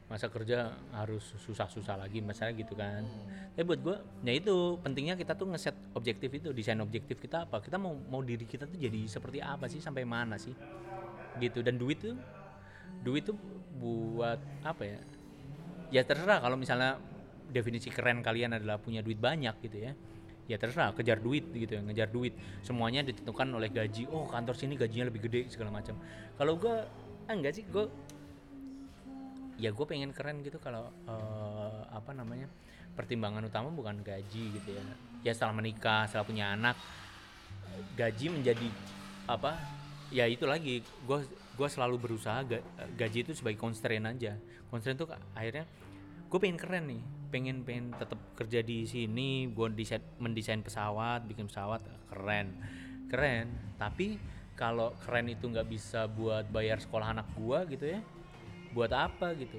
masa kerja harus susah-susah lagi misalnya gitu kan. Tapi buat gue ya itu pentingnya kita tuh ngeset objektif itu desain objektif kita apa. Kita mau mau diri kita tuh jadi seperti apa sih sampai mana sih? Gitu dan duit tuh duit tuh buat apa ya? Ya terserah kalau misalnya definisi keren kalian adalah punya duit banyak gitu ya. Ya terserah kejar duit gitu ya ngejar duit. Semuanya ditentukan oleh gaji. Oh kantor sini gajinya lebih gede segala macam. Kalau gue ah, enggak sih gue ya gue pengen keren gitu kalau eh, apa namanya pertimbangan utama bukan gaji gitu ya. Ya setelah menikah setelah punya anak gaji menjadi apa ya itu lagi. Gue gue selalu berusaha ga- gaji itu sebagai constraint aja. Constraint tuh akhirnya gue pengen keren nih. Pengen pengen tetap kerja di sini gue desain mendesain pesawat bikin pesawat keren. Keren tapi kalau keren itu nggak bisa buat bayar sekolah anak gua gitu ya buat apa gitu.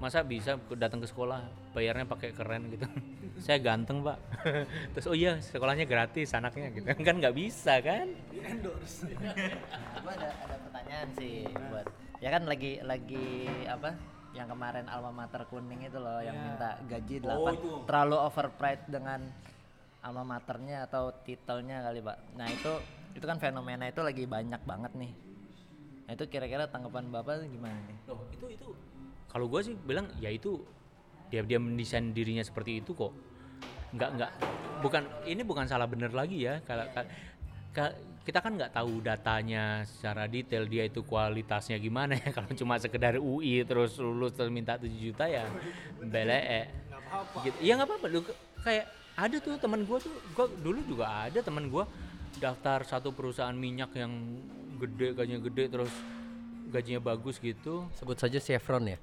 Masa bisa datang ke sekolah bayarnya pakai keren gitu. Saya ganteng pak. Terus oh iya sekolahnya gratis anaknya gitu. Kan nggak bisa kan? Gua ada ada pertanyaan sih buat ya kan lagi lagi apa yang kemarin alma mater kuning itu loh yang minta gaji 8 terlalu overpriced dengan alma maternya atau titelnya kali pak. Nah itu itu kan fenomena itu lagi banyak banget nih nah itu kira-kira tanggapan bapak tuh gimana nih? Loh, itu itu kalau gua sih bilang ya itu dia dia mendesain dirinya seperti itu kok. Nggak nggak bukan ini bukan salah bener lagi ya. Kalau ka- ka- kita kan nggak tahu datanya secara detail dia itu kualitasnya gimana ya. Kalau cuma sekedar UI terus lulus terus minta 7 juta ya bele gitu. Iya nggak apa-apa. Lu ke- kayak ada tuh teman gua tuh gua dulu juga ada teman gua daftar satu perusahaan minyak yang gede gajinya gede terus gajinya bagus gitu Sebut saja Chevron ya.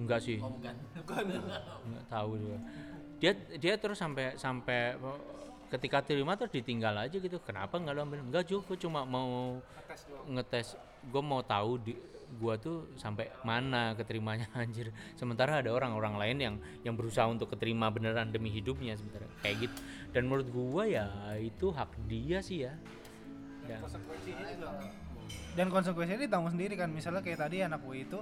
Enggak sih. bukan. Enggak tahu juga. Dia dia terus sampai sampai oh, ketika terima terus ditinggal aja gitu. Kenapa nggak lo ambil? Enggak juga, cuma mau ngetes. Gue mau tahu di gua tuh sampai mana keterimanya anjir. Sementara ada orang-orang lain yang yang berusaha untuk keterima beneran demi hidupnya sebenarnya kayak gitu. Dan menurut gua ya itu hak dia sih ya. Ya. dan konsekuensinya ditanggung sendiri kan misalnya kayak tadi anak gue itu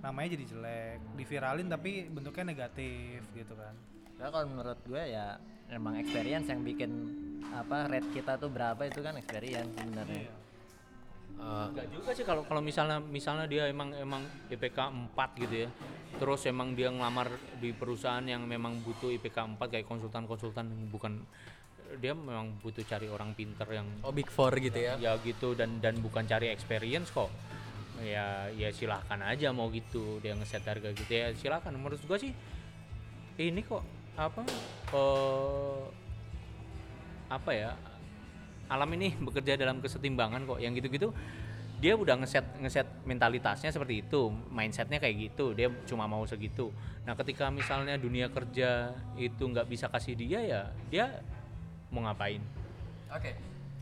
namanya jadi jelek diviralin tapi bentuknya negatif gitu kan Karena kalau menurut gue ya emang experience yang bikin apa rate kita tuh berapa itu kan experience sebenarnya. Eh, Enggak juga sih kalau kalau misalnya misalnya dia emang emang IPK 4 gitu ya. Terus emang dia ngelamar di perusahaan yang memang butuh IPK 4 kayak konsultan-konsultan bukan dia memang butuh cari orang pinter yang oh Big Four gitu ya. ya gitu dan dan bukan cari experience kok. Ya ya silahkan aja mau gitu dia ngeset harga gitu. Ya silahkan menurut gua sih ini kok apa eh apa ya alam ini bekerja dalam kesetimbangan kok. Yang gitu-gitu dia udah ngeset ngeset mentalitasnya seperti itu mindsetnya kayak gitu. Dia cuma mau segitu. Nah ketika misalnya dunia kerja itu nggak bisa kasih dia ya dia mau ngapain Oke.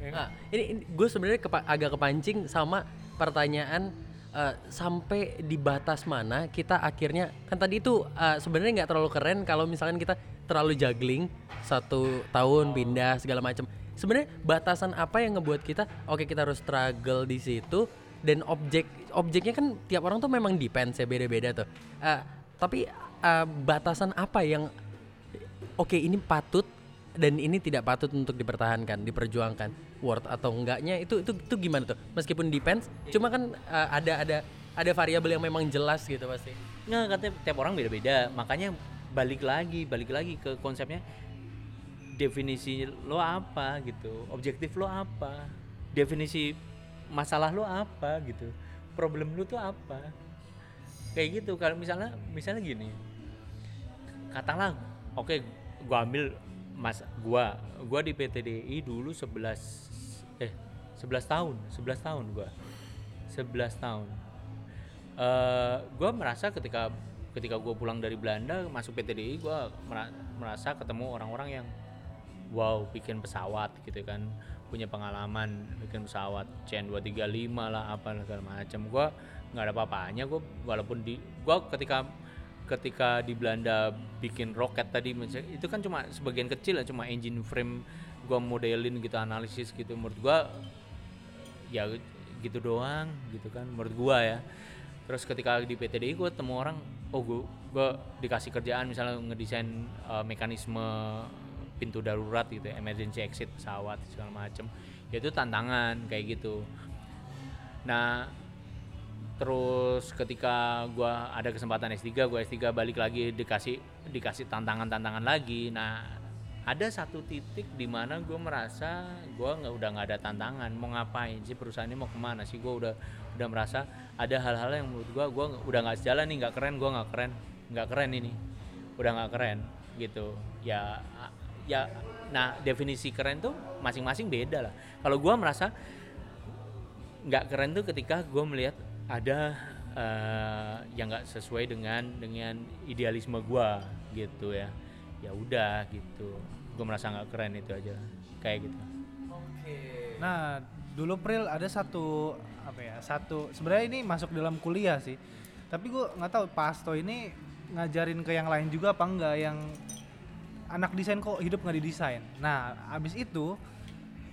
Nah, ini, gue sebenarnya kepa- agak kepancing sama pertanyaan eh, sampai di batas mana kita akhirnya kan tadi itu eh, sebenarnya nggak terlalu keren kalau misalkan kita terlalu juggling satu tahun pindah segala macam. Sebenarnya batasan apa yang ngebuat kita oke kita harus struggle di situ dan objek objeknya kan tiap orang tuh memang depends ya beda-beda tuh. Eh, tapi eh, batasan apa yang oke ini patut dan ini tidak patut untuk dipertahankan, diperjuangkan, worth atau enggaknya itu itu itu gimana tuh? Meskipun depends, cuma kan uh, ada ada ada variabel yang memang jelas gitu pasti. nggak katanya tiap orang beda-beda. Makanya balik lagi balik lagi ke konsepnya definisi lo apa gitu? Objektif lo apa? Definisi masalah lo apa gitu? Problem lo tuh apa? Kayak gitu. Kalau misalnya misalnya gini katakanlah oke gua ambil mas gua gua di PTDI dulu 11 eh 11 tahun 11 tahun gua. 11 tahun. Eh gue merasa ketika ketika gue pulang dari Belanda masuk PTDI gue merasa ketemu orang-orang yang wow bikin pesawat gitu kan. Punya pengalaman bikin pesawat CN 235 lah apa segala macam. Gue nggak ada apa-apanya gue walaupun di gue ketika ketika di Belanda bikin roket tadi itu kan cuma sebagian kecil ya cuma engine frame gue modelin gitu analisis gitu. Menurut gue ya gitu doang gitu kan menurut gua ya. Terus ketika di PTDI gua ketemu orang oh gua, gua dikasih kerjaan misalnya ngedesain uh, mekanisme pintu darurat gitu ya, emergency exit pesawat segala macem. Ya itu tantangan kayak gitu. Nah terus ketika gua ada kesempatan S3 gua S3 balik lagi dikasih dikasih tantangan-tantangan lagi. Nah ada satu titik di mana gue merasa gue nggak udah nggak ada tantangan. Mau ngapain sih? Perusahaan ini mau ke mana sih? Gue udah udah merasa ada hal-hal yang menurut gue gue udah nggak sejalan nih nggak keren gue nggak keren nggak keren ini. Udah nggak keren gitu. Ya ya nah definisi keren tuh masing-masing beda lah. Kalau gue merasa nggak keren tuh ketika gue melihat ada eh, yang nggak sesuai dengan dengan idealisme gue gitu ya ya udah gitu gue merasa nggak keren itu aja kayak gitu Nah, dulu Pril ada satu apa ya? Satu sebenarnya ini masuk dalam kuliah sih. Tapi gua nggak tahu Pasto ini ngajarin ke yang lain juga apa enggak yang anak desain kok hidup nggak didesain. Nah, abis itu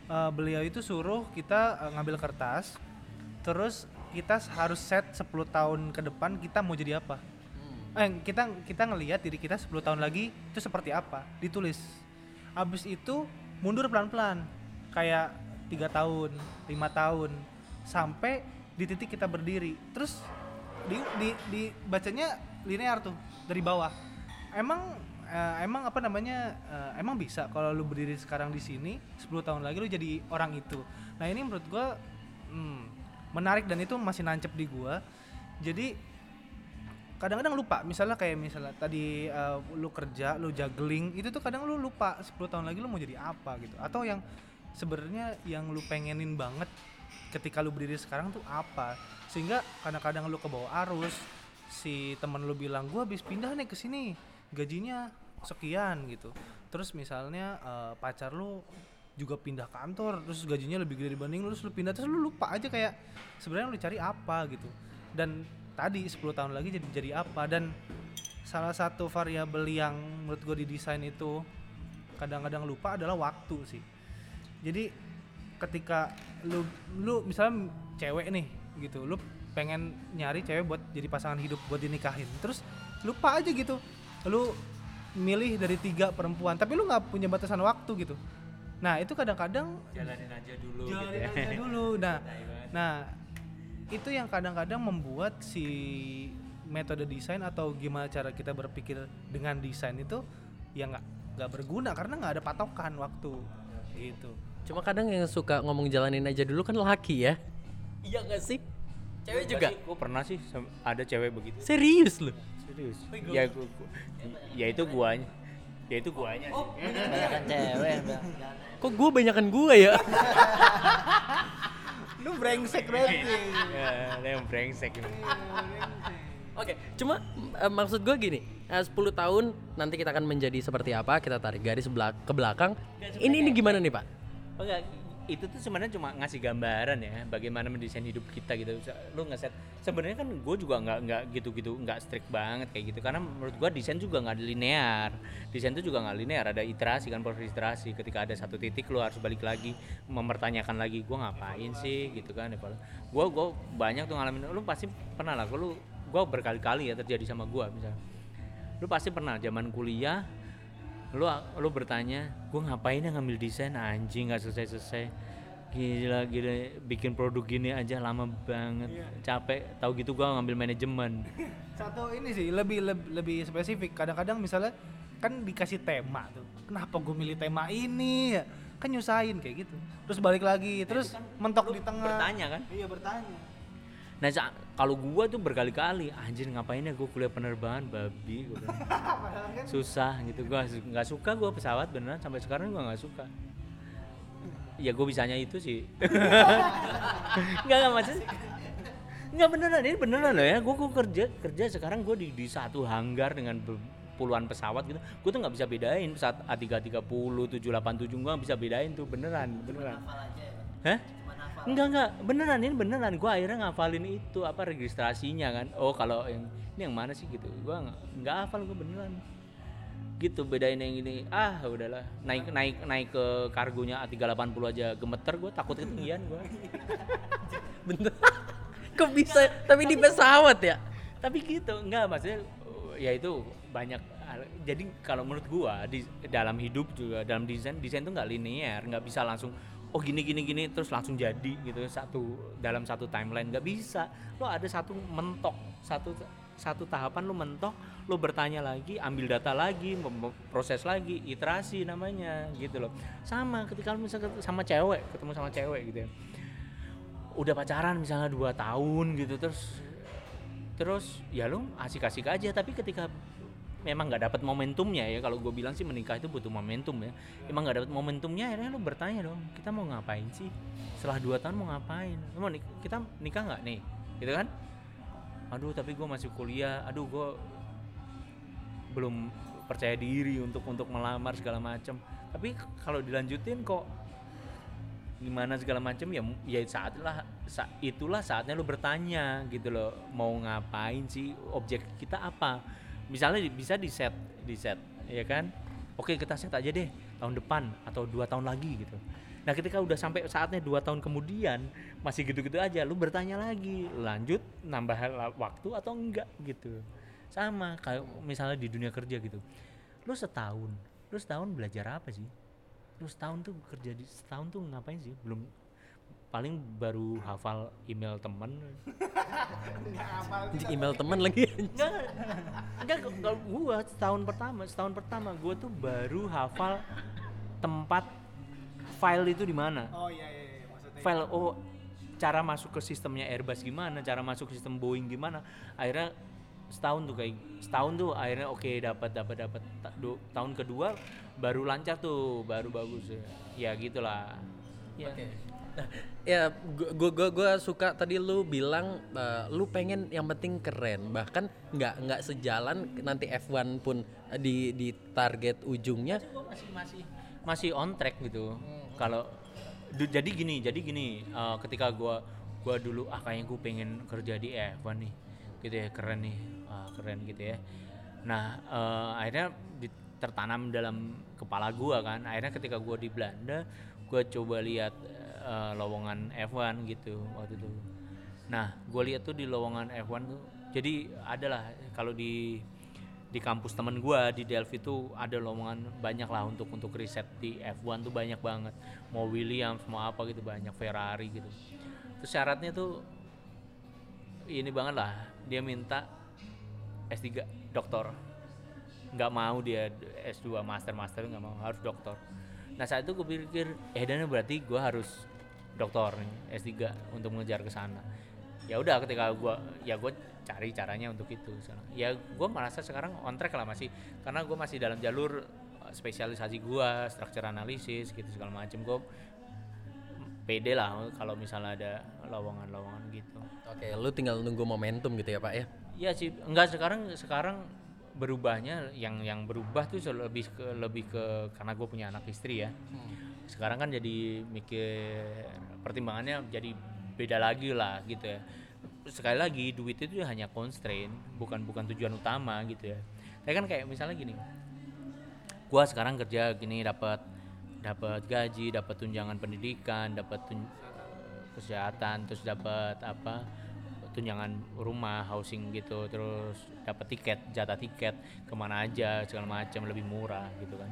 eh, beliau itu suruh kita eh, ngambil kertas, terus kita harus set 10 tahun ke depan kita mau jadi apa. Eh, kita kita ngelihat diri kita 10 tahun lagi itu seperti apa, ditulis. Abis itu mundur pelan-pelan, kayak tiga tahun, lima tahun, sampai di titik kita berdiri. Terus di, di, di bacanya linear tuh dari bawah. Emang eh, emang apa namanya? eh, emang bisa kalau lu berdiri sekarang di sini 10 tahun lagi lu jadi orang itu. Nah ini menurut gua hmm, menarik dan itu masih nancep di gua. Jadi kadang-kadang lupa. Misalnya kayak misalnya tadi eh, lu kerja lu juggling itu tuh kadang lu lupa 10 tahun lagi lu mau jadi apa gitu. Atau yang sebenarnya yang lu pengenin banget ketika lu berdiri sekarang tuh apa. Sehingga kadang-kadang lu ke bawah arus si teman lu bilang gua habis pindah nih ke sini gajinya sekian gitu. Terus misalnya eh, pacar lu juga pindah kantor terus gajinya lebih gede dibanding lu terus lu pindah terus lu lupa aja kayak sebenarnya lu cari apa gitu. Dan tadi 10 tahun lagi jadi jadi apa? Dan salah satu variabel yang menurut gue di desain itu kadang-kadang lupa adalah waktu sih. Jadi ketika lu lu misalnya cewek nih gitu lu pengen nyari cewek buat jadi pasangan hidup buat dinikahin terus lupa aja gitu. Lu milih dari tiga perempuan tapi lu nggak punya batasan waktu gitu nah itu kadang-kadang jalanin aja dulu jalanin gitu ya. aja dulu nah nah itu yang kadang-kadang membuat si metode desain atau gimana cara kita berpikir dengan desain itu ya nggak nggak berguna karena nggak ada patokan waktu gitu Cuma kadang yang suka ngomong jalanin aja dulu kan laki ya. Iya gak sih? Cewek juga. gue pernah sih ada cewek begitu Serius loh. serius ya gua, gua- ya itu guanya ya itu guanya sih. Banyakan cewek Kok gue banyakan gue ya? lu brengsek berarti ya yang brengsek gitu. Oke, cuma eh, maksud gue gini, eh, 10 tahun nanti kita akan menjadi seperti apa? Kita tarik garis belak ke belakang. Ini ini gimana nih pak? Oh enggak, itu tuh sebenarnya cuma ngasih gambaran ya bagaimana mendesain hidup kita gitu. Lu ngeset sebenarnya kan gue juga nggak nggak gitu-gitu nggak strict banget kayak gitu karena menurut gue desain juga nggak linear. Desain itu juga nggak linear, ada iterasi kan proses iterasi. Ketika ada satu titik lu harus balik lagi mempertanyakan lagi gue ngapain sih gitu kan. Gue gue banyak tuh ngalamin. Lu pasti pernah lah. Lu gue berkali-kali ya terjadi sama gue misalnya. Lu pasti pernah zaman kuliah lu lu bertanya gue ngapain ya ngambil desain? Anjing nggak selesai selesai gila gila bikin produk gini aja lama banget. Capek. Tahu gitu gua ngambil manajemen. Satu ini sih lebih lebih, lebih spesifik. Kadang-kadang misalnya kan dikasih tema tuh. Kenapa gue milih tema ini? Ya kan nyusahin kayak gitu. Terus balik lagi terus mentok di tengah. bertanya kan? Iya bertanya nah kalau gua tuh berkali-kali anjir ngapain ya gua kuliah penerbangan? Babi gua bilang. susah gitu. Gua nggak suka gua pesawat beneran. Sampai sekarang gua nggak suka. Ya gue bisanya itu sih. Nggak nggak maksudnya nggak beneran. Ini beneran loh ya. Gue kerja kerja. Sekarang gue di, di satu hanggar dengan puluhan pesawat gitu. Gue tuh nggak bisa bedain pesawat A330 787 gue nggak bisa bedain tuh. Beneran beneran. Hah? Enggak enggak. Beneran ini beneran. Gue akhirnya ngafalin itu apa registrasinya kan. Oh kalau yang ini yang mana sih gitu. Gue nggak hafal gue beneran. Gitu bedain yang ini. Ah udahlah. Naik naik naik ke kargonya A380 aja gemeter gue takut ketinggian gue Bentar. Kok bisa? Tapi di pesawat ya? tapi gitu. Enggak maksudnya ya itu banyak jadi kalau menurut gua di dalam hidup juga dalam desain desain tuh nggak linear. Nggak bisa langsung oh gini gini gini terus langsung jadi gitu satu dalam satu timeline. Nggak bisa. Lo ada satu mentok satu satu tahapan lo mentok lo bertanya lagi ambil data lagi proses lagi iterasi namanya gitu loh. Sama ketika lo misalnya sama cewek ketemu sama cewek gitu ya. Udah pacaran misalnya dua tahun gitu terus terus ya lo asik-asik aja. Tapi ketika memang nggak dapat momentumnya ya. Kalau gue bilang sih menikah itu butuh momentum ya. Emang nggak dapat momentumnya akhirnya lo bertanya dong kita mau ngapain sih? Setelah dua tahun mau ngapain? Mau nik- kita nikah nggak nih? Gitu kan? Aduh tapi gue masih kuliah. Aduh gue belum percaya diri untuk untuk melamar segala macam tapi kalau dilanjutin kok gimana segala macam ya ya saat lah sa- itulah saatnya lu bertanya gitu loh mau ngapain sih? Objek kita apa misalnya bisa di set di set ya kan? Oke kita set aja deh tahun depan atau dua tahun lagi gitu. Nah ketika udah sampai saatnya dua tahun kemudian masih gitu-gitu aja lu bertanya lagi lanjut nambah waktu atau enggak gitu. Sama kayak misalnya di dunia kerja gitu. Lu setahun lu setahun belajar apa sih? Lu setahun tuh kerja di setahun tuh ngapain sih? Belum paling baru hafal email temen. Di email teman lagi enggak enggak kalau gua setahun pertama setahun pertama gua tuh baru hafal tempat file itu di mana. Oh iya iya, iya. maksudnya. file oh cara masuk ke sistemnya Airbus gimana cara masuk ke sistem Boeing gimana. Akhirnya setahun tuh kayak setahun tuh akhirnya oke dapat dapat dapat. Du- tahun kedua baru lancar tuh baru bagus. Ya ya gitulah ya Nah, ya gua gua gua suka tadi lu bilang eh, lu pengen yang penting keren. Bahkan nggak nggak sejalan nanti F1 pun eh, di di target ujungnya. Masih masih masih on track gitu. Kalau du- jadi gini jadi gini eh, ketika gua gua dulu ah kayaknya gue pengen kerja di F1 nih gitu ya keren nih ah, keren gitu ya. Nah eh, akhirnya tertanam dalam kepala gua kan. Akhirnya ketika gua di Belanda gua coba lihat eh, lowongan F1 gitu waktu itu. Nah gue lihat tuh di lowongan F1 tuh jadi adalah kalau di di kampus temen gua di Delphi itu ada lowongan banyak lah untuk untuk riset di F1 tuh banyak banget. Mau Williams mau apa gitu banyak Ferrari gitu. Terus syaratnya tuh ini banget lah dia minta S3 doktor. Nggak mau dia S2 master master nggak mau harus doktor. Nah saat itu gue pikir eh dan berarti gua harus doktor nih S3 untuk mengejar ke sana. Ya udah ketika gua ya gue cari caranya untuk itu. Ya gue merasa sekarang on track lah masih karena gue masih dalam jalur uh, spesialisasi gua structure analisis gitu segala macem. Gue pede lah kalau misalnya ada lowongan-lowongan gitu. Oke lu tinggal nunggu momentum gitu ya pak ya? Ya sih enggak sekarang sekarang berubahnya yang yang berubah tuh lebih ke lebih ke karena gue punya anak istri ya sekarang kan jadi mikir pertimbangannya jadi beda lagi lah gitu ya. Sekali lagi duit itu hanya constraint bukan bukan tujuan utama gitu ya. Tapi kan kayak misalnya gini gua sekarang kerja gini dapat dapat gaji dapat tunjangan pendidikan dapat tun- kesehatan terus dapat apa tunjangan rumah housing gitu terus dapat tiket jatah tiket ke mana aja segala macam lebih murah gitu kan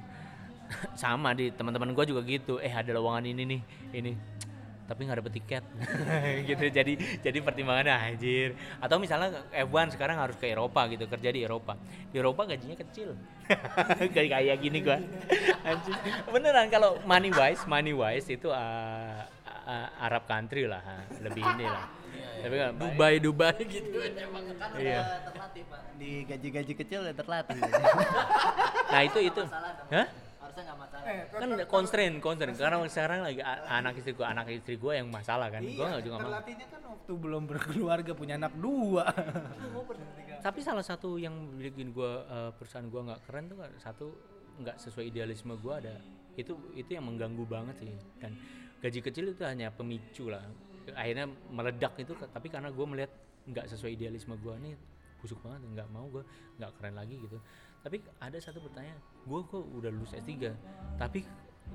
sama di teman-teman gua juga gitu. Eh ada lowongan ini nih ini. Tapi nggak dapet tiket. Gitu jadi jadi pertimbangannya anjir. Atau misalnya F1 sekarang harus ke Eropa gitu kerja di Eropa. Di Eropa gajinya kecil. Kayak kayak gini gua. Anjir. Beneran kalau money wise money wise itu uh, uh, Arab country lah ha. lebih ini lah. Tapi kan Dubai Dubai gitu. Emang kan Iya. udah terlatih pak. Di gaji-gaji kecil udah terlatih. Nah itu itu. Hah? Harusnya nggak masalah. Kan constraint constraint. Karena sekarang lagi anak istri gua anak istri gua yang masalah kan. Gua nggak juga mau terlatihnya kan waktu belum berkeluarga punya anak dua. Tapi salah satu yang bikin gua eh, perusahaan gua nggak keren tuh kan, satu nggak sesuai idealisme gua ada. Itu itu yang mengganggu banget sih. Dan gaji kecil itu hanya pemicu lah. Akhirnya meledak itu tapi karena gua melihat nggak sesuai idealisme gua nih busuk banget nggak mau gua nggak keren lagi gitu tapi ada satu pertanyaan gua kok udah lulus S3 tapi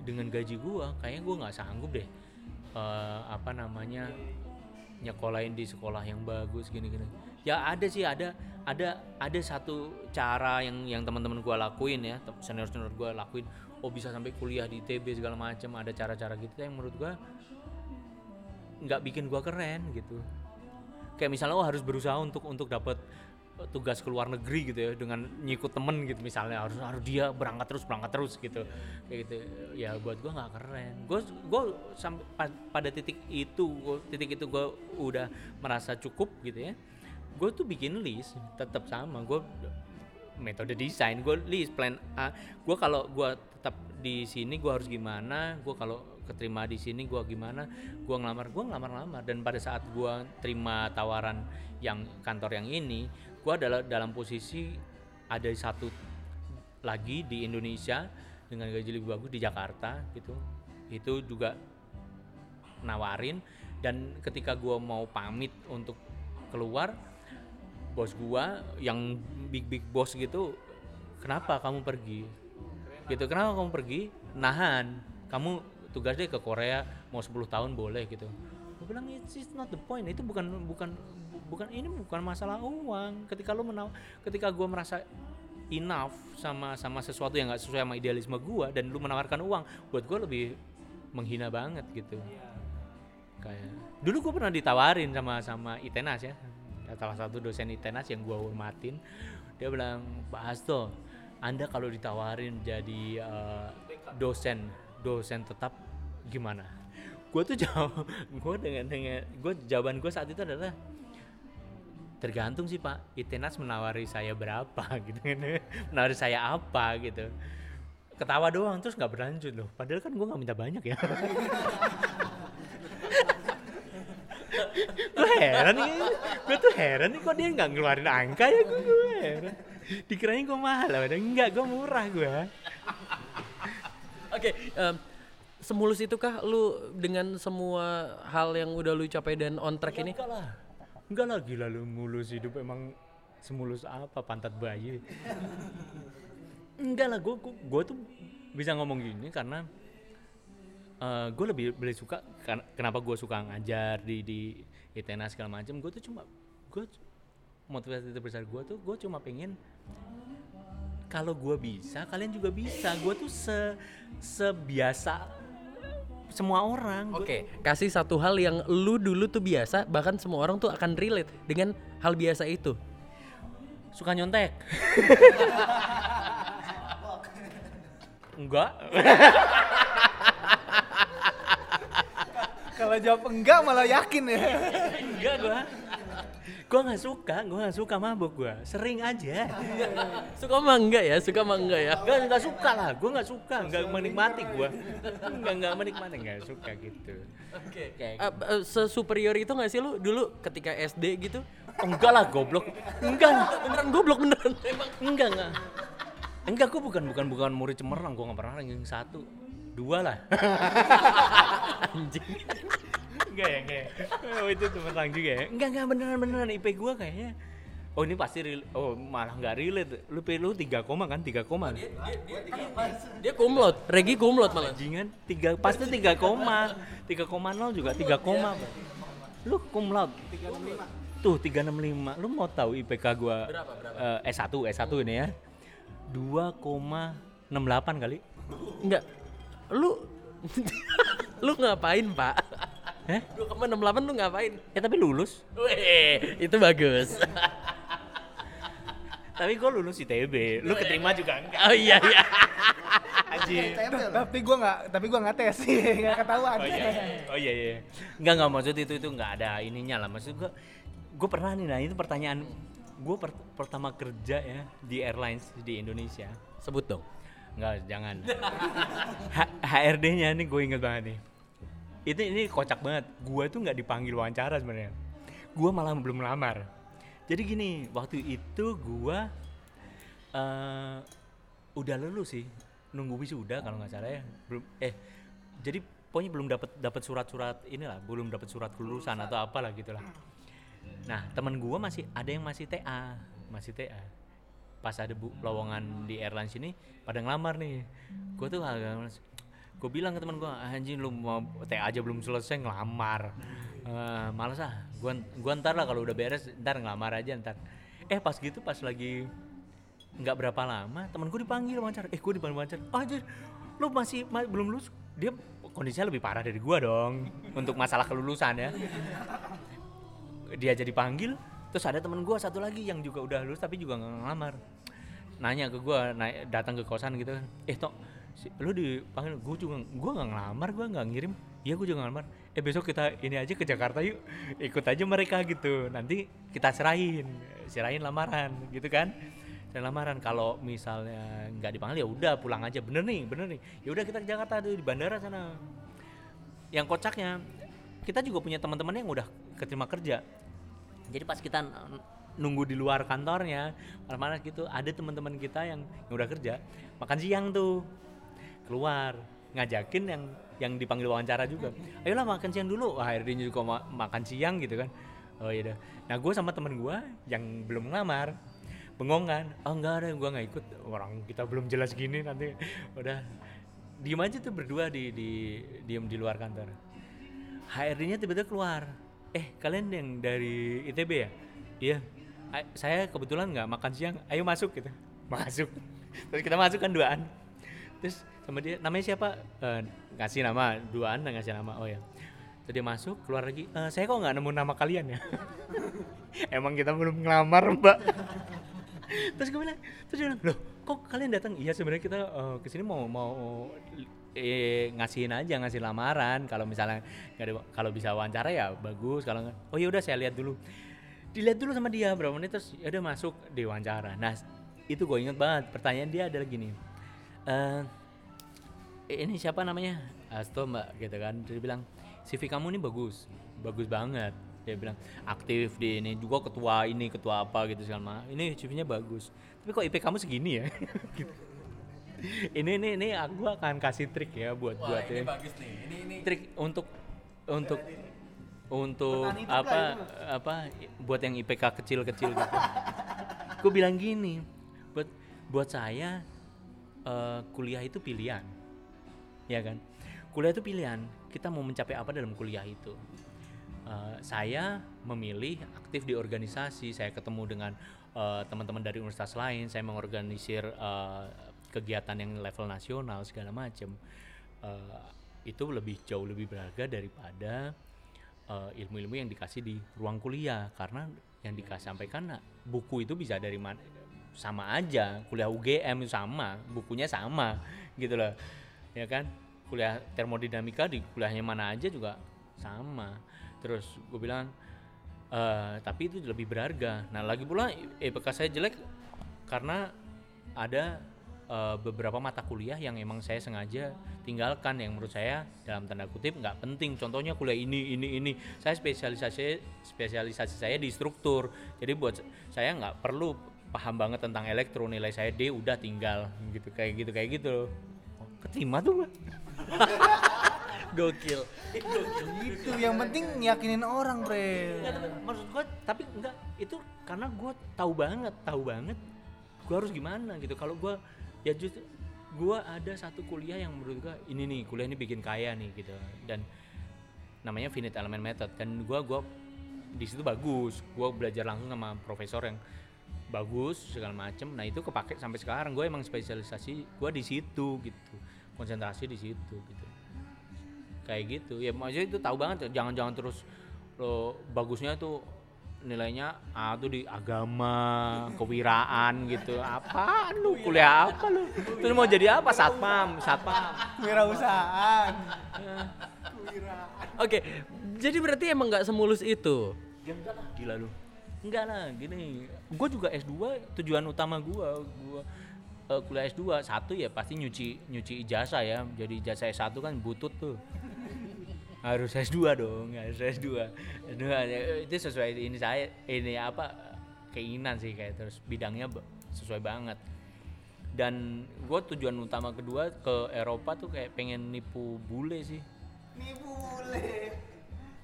dengan gaji gua kayaknya gua nggak sanggup deh eh, apa namanya nyekolahin di sekolah yang bagus gini-gini. Ya ada sih ada ada ada satu cara yang yang teman-teman gua lakuin ya senior senior gua lakuin. Oh bisa sampai kuliah di ITB segala macam ada cara-cara gitu. Yang menurut gua nggak bikin gua keren gitu. Kayak misalnya oh harus berusaha untuk untuk dapat tugas ke luar negeri gitu ya dengan nyikut temen gitu misalnya harus harus dia berangkat terus berangkat terus gitu. Kayak gitu. Ya buat gua nggak keren. Gua gua sampai pa- pada titik itu gua- titik itu gua udah merasa cukup gitu ya. Gue tuh bikin list tetap sama. Gue metode desain gue list plan A. Gue kalau gue tetap di sini gue harus gimana? Gue kalau keterima di sini gue gimana? Gue ngelamar gue ngelamar ngelamar dan pada saat gue terima tawaran yang kantor yang ini gue adalah dalam posisi ada satu lagi di Indonesia dengan gaji lebih bagus di Jakarta gitu. Itu juga nawarin. Dan ketika gua mau pamit untuk keluar bos gua yang big big boss gitu kenapa kamu pergi? Gitu kenapa kamu pergi? Nahan. Kamu tugas deh ke Korea mau 10 tahun boleh gitu gue bilang it's, it's not the point. Itu bukan bukan bukan ini bukan masalah uang. Ketika lu menaw ketika gua merasa enough sama sama sesuatu yang nggak sesuai sama idealisme gua dan lu menawarkan uang buat gua lebih menghina banget gitu. Kayak dulu gue pernah ditawarin sama sama Itenas ya. Salah satu dosen Itenas yang gua hormatin. Dia bilang Pak Hasto anda kalau ditawarin jadi eh, dosen dosen tetap gimana gue tuh jawab gue dengan dengan gue jawaban gue saat itu adalah tergantung sih pak. Itenas menawari saya berapa gitu kan. Menawari saya apa gitu. Ketawa doang terus nggak berlanjut loh. Padahal kan gue nggak minta banyak ya. Gue heran nih. Gue tuh heran nih kok dia nggak ngeluarin angka ya gue gue heran. Dikiranya gue mahal padahal enggak gue murah gue Oke, em, semulus itukah lu dengan semua hal yang udah lu capai dan on track ini? enggak lah. Enggak lah gila lu mulus hidup emang semulus apa pantat bayi? Enggak lah gue gue tuh bisa ngomong gini karena gue lebih lebih suka kenapa gue suka ngajar di di ITENA segala macam gue tuh cuma gue motivasi terbesar gue tuh gue cuma pengen kalau gue bisa kalian juga bisa. Gue tuh se sebiasa semua orang Oke, kasih satu hal yang lu dulu tuh biasa, bahkan semua orang tuh akan relate dengan hal biasa itu. suka nyontek enggak Kalau jawab enggak malah yakin ya. enggak gua gua nggak suka gua nggak suka mabuk gua. Sering aja. Suka mah enggak ya, suka mah enggak ya. enggak nggak suka lah. Gua nggak suka. Nggak menikmati gua. Enggak nggak menikmati nggak suka gitu. Oke. Kayak- Eh, eh, sesuperior itu nggak sih lu dulu ketika SD gitu? enggak lah goblok. Enggak Beneran goblok beneran. Emang enggak enggak. Enggak gua bukan bukan bukan murid cemerlang. Gua nggak pernah ranking satu. Dua lah. Anjing. Enggak ya, enggak ya. Oh, itu cemerlang juga ya. Enggak, enggak beneran beneran IP gua kayaknya. Oh, ini pasti rel- oh malah enggak relate. Lu lu 3 koma kan? 3 koma. Dia kumlot, Regi kumlot malah. Bajingan 3 pasti 3 koma. 3,0 juga 3 koma. Bang. Lu laude. Tuh 365. Lu mau tahu IPK gua eh, S1, S1 ini ya. 2,68 kali. Enggak. Lu lu ngapain, Pak? Hah? 2,68 lu ngapain? Ya tapi lulus. Weh, itu bagus. Tapi gua lulus ITB. Lu keterima juga enggak? Oh iya iya. Anjir. tapi gua nggak, tapi gua nggak tes sih, nggak ketahuan. Oh iya, iya. oh iya, iya. Enggak, enggak maksud itu itu enggak ada ininya lah. Maksud gua gue pernah nih, nah itu pertanyaan gue pertama kerja ya di airlines di Indonesia. Sebut dong. Enggak, jangan. H- HRD-nya nih gue inget banget nih. Itu ini kocak banget. Gue tuh nggak dipanggil wawancara sebenarnya. Gue malah belum melamar. Jadi gini, waktu itu gue eh udah lulus sih, nunggu wisuda kalau nggak salah ya. Belum eh jadi pokoknya belum dapat dapat surat-surat inilah, belum dapat surat kelulusan atau apalah gitulah. Nah, teman gua masih ada yang masih TA, masih TA. Pas ada bu lowongan di airlines ini pada ngelamar nih. Gua tuh agak. Gue bilang ke teman gue anjing lu mau teh aja belum selesai ngelamar. Eh, males ah. Gue gua ntar lah kalau udah beres ntar ngelamar aja ntar. Eh pas gitu pas lagi nggak berapa lama temen gue dipanggil wawancara. Eh gue dipanggil wawancara. Oh, anjir lu masih ma- belum lulus? Dia kondisinya lebih parah dari gua dong untuk masalah kelulusan ya. Dia jadi panggil terus ada temen gua satu lagi yang juga udah lulus tapi juga nggak ngelamar. Nanya ke naik datang ke kosan gitu kan. Eh tok si, lu dipanggil gua juga gua nggak ngelamar gua nggak ngirim. Iya gua juga ngelamar. Eh besok kita ini aja ke Jakarta yuk. Ikut aja mereka gitu. Nanti kita serahin. Serahin lamaran gitu kan? Serahin lamaran. Kalau misalnya nggak dipanggil ya udah pulang aja. Bener nih bener nih. Ya udah kita ke Jakarta tuh di bandara sana. Yang kocaknya kita juga punya teman-teman yang udah keterima kerja. Jadi pas kita nunggu di luar kantornya malam-malam gitu ada teman-teman kita yang, yang udah kerja makan siang tuh keluar ngajakin yang yang dipanggil wawancara juga. Ayolah makan siang dulu. Wah akhirnya juga ma- makan siang gitu kan. Oh iya dah. Nah gue sama temen gue yang belum ngelamar bengong kan oh enggak ada gue nggak ikut. Orang kita belum jelas gini nanti. Udah. Diem aja tuh berdua di di diem di luar kantor. HRD-nya tiba-tiba keluar. Eh kalian yang dari ITB ya? Iya. "A- saya kebetulan nggak makan siang. Ayo masuk gitu. Masuk. Terus kita masuk kan duaan. Terus sama dia namanya siapa? Eh, ngasih nama duaan dan ngasih nama oh ya terus dia masuk keluar lagi "Eh, saya kok nggak nemu nama kalian ya? Emang kita belum ngelamar mbak. Terus gue bilang terus dia bilang loh kok kalian datang? Iya sebenarnya kita eh, ke sini mau mau eh, ngasihin aja ngasih lamaran. Kalau misalnya nggak ada kalau bisa wawancara ya bagus. Kalau oh ya udah saya lihat dulu. Dilihat dulu sama dia berapa menit terus ya udah masuk di wawancara. Nah itu gue inget banget. Pertanyaan dia adalah gini eh ini siapa namanya? Asto mbak gitu kan. Dia bilang CV kamu ini bagus bagus banget. Dia bilang aktif di ini juga ketua ini ketua apa gitu segala macam. Ini CV-nya bagus. Tapi kok IP kamu segini ya? Gitu. ini ini ini aku akan kasih trik ya buat buat ya. bagus nih. Ini ini. Trik untuk untuk untuk apa apa buat yang IPK kecil-kecil gitu. Gue bilang gini, buat buat saya eh, kuliah itu pilihan, ya kan? Kuliah itu pilihan. Kita mau mencapai apa dalam kuliah itu? Eh, saya memilih aktif di organisasi. Saya ketemu dengan eh, teman-teman dari universitas lain. Saya mengorganisir eh, kegiatan yang level nasional segala macam. Eh, itu lebih jauh lebih berharga daripada eh, ilmu-ilmu yang dikasih di ruang kuliah karena yang dikasih sampaikan nah, buku itu bisa dari mana sama aja kuliah UGM sama bukunya sama gitu loh ya kan? Kuliah termodinamika di kuliahnya mana aja juga sama. Terus gue bilang eh tapi itu lebih berharga. Nah lagi pula IPK saya jelek karena ada eh, beberapa mata kuliah yang emang saya sengaja tinggalkan yang menurut saya dalam tanda kutip nggak penting. Contohnya kuliah ini ini ini. Saya spesialisasi spesialisasi saya di struktur. Jadi buat saya nggak perlu paham banget tentang elektro nilai saya D udah tinggal gitu kayak gitu kayak gitu keterima tuh Mbak. gokil. Gitu, yang penting yakinin orang, Bre. Nggak, tapi maksud gua tapi enggak itu karena gua tahu banget tahu banget gua harus gimana gitu. Kalau gua ya justru gua ada satu kuliah yang menurut gua ini nih kuliah ini bikin kaya nih gitu. Dan namanya finite element method. Dan gua gua di situ bagus. Gua belajar langsung sama profesor yang bagus segala macem. Nah itu kepake sampai sekarang. Gue emang spesialisasi gua di situ gitu konsentrasi di situ gitu. Kayak gitu. Ya maksudnya itu tahu banget jangan-jangan terus lo bagusnya tuh nilainya A tuh di agama kewiraan gitu. Apa lu? Kuliah apa lu? Terus mau jadi apa? Satpam satpam. Wirausahaan. Oke, jadi berarti emang nggak semulus itu. ya enggak lah. Gila lu. Enggak lah gini. Gue juga S2 tujuan utama gue gue eh, kuliah S2 satu ya pasti nyuci nyuci ijazah ya jadi ijazah S1 kan butut tuh harus S2 dong harus S2 S2 ya, itu sesuai ini saya ini apa keinginan sih kayak terus bidangnya sesuai banget dan gue tujuan utama kedua ke Eropa tuh kayak pengen nipu bule sih Nih bule.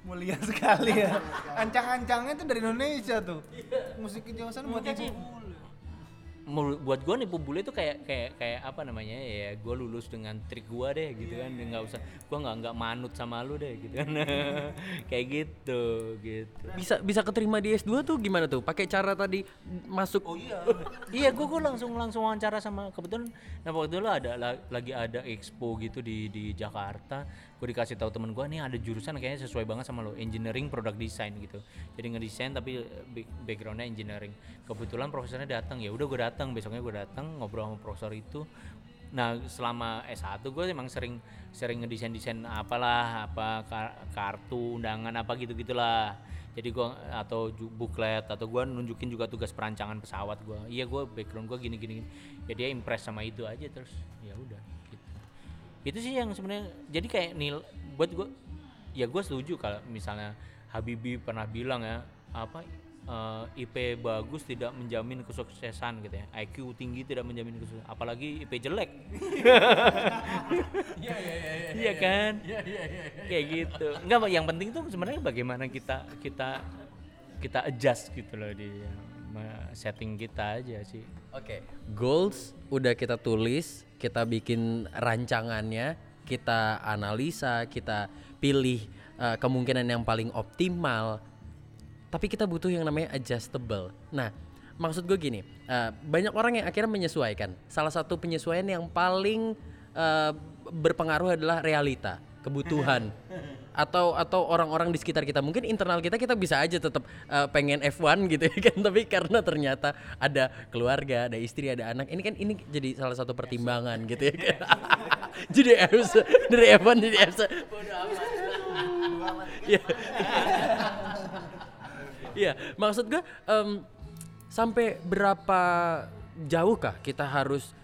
Mulia sekali ya. Ancang-ancangnya tuh dari Indonesia tuh. Musik kejauhan buat Enggak ibu sih. bule. Buat gue nipu bule itu kayak kayak kayak apa namanya ya gue lulus dengan trik gue deh gitu kan. Nggak usah gue nggak nggak manut sama lu deh gitu kan. Kayak gitu gitu. Bisa bisa keterima di S2 tuh gimana tuh? Pakai cara tadi masuk iya. Gue gue langsung langsung wawancara sama kebetulan nah waktu itu ada la- lagi ada expo gitu di di Jakarta gue dikasih tahu temen gue nih ada jurusan kayaknya sesuai banget sama lo engineering product design gitu. Jadi ngedesain tapi eh, back- backgroundnya engineering. Kebetulan profesornya datang ya udah gue datang besoknya gue datang ngobrol sama profesor itu. Nah selama S1 gue emang sering sering ngedesain desain apalah apa kar- kartu undangan apa gitu gitulah jadi gua atau booklet atau gua nunjukin juga tugas perancangan pesawat gua. Iya gua background gua gini gini, gini. ya impress sama itu aja terus. Ya udah itu sih yang sebenarnya jadi kayak nil buat gua ya gua setuju kalau misalnya Habibie pernah bilang ya apa eh, IP bagus tidak menjamin kesuksesan gitu ya. IQ tinggi tidak menjamin kesuksesan apalagi IP jelek. Iya kan? Kayak gitu. Enggak yang penting tuh sebenarnya bagaimana kita kita kita adjust gitu loh di ma- setting kita aja sih Oke, goals udah kita tulis, kita bikin rancangannya, kita analisa, kita pilih eh, kemungkinan yang paling optimal. Tapi kita butuh yang namanya adjustable. Nah, maksud gue gini, eh, banyak orang yang akhirnya menyesuaikan. Salah satu penyesuaian yang paling eh, berpengaruh adalah realita, kebutuhan. atau atau orang-orang di sekitar kita. Mungkin internal kita kita bisa aja tetap eh, pengen F1 gitu ya kan. Tapi karena ternyata ada keluarga ada istri ada anak. Ini kan ini jadi salah satu pertimbangan gitu ya kan. Jadi F dari F1 jadi F bodo amat. Iya. Iya, maksud gue em, sampai berapa jauh kah kita harus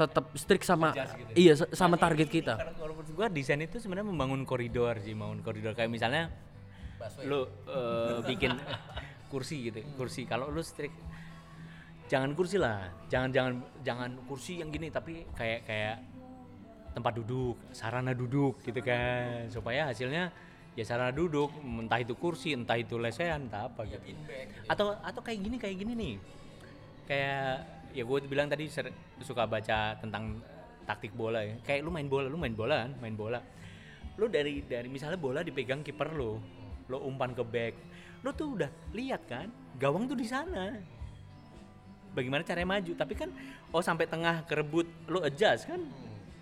tetap strict sama iya sa- sama target kita. karena kalau menurut gua desain itu sebenarnya membangun koridor sih membangun koridor. Kayak misalnya lu eh, bikin kursi gitu kursi. Kalau lu strict jangan kursi lah. Jangan jangan jangan kursi yang gini tapi kayak kayak tempat duduk sarana duduk gitu kan. Supaya hasilnya ya sarana duduk entah itu kursi entah itu lesehan entah apa gitu. Atau atau kayak gini kayak gini nih. Kayak ya gue bilang tadi ser- suka baca tentang taktik bola ya. Kayak lu main bola lu main bola kan main bola. Lu dari dari misalnya bola dipegang kiper lu lu umpan ke back lu tuh udah lihat kan gawang tuh di sana. Bagaimana caranya maju? Tapi kan oh sampai tengah kerebut lu adjust kan?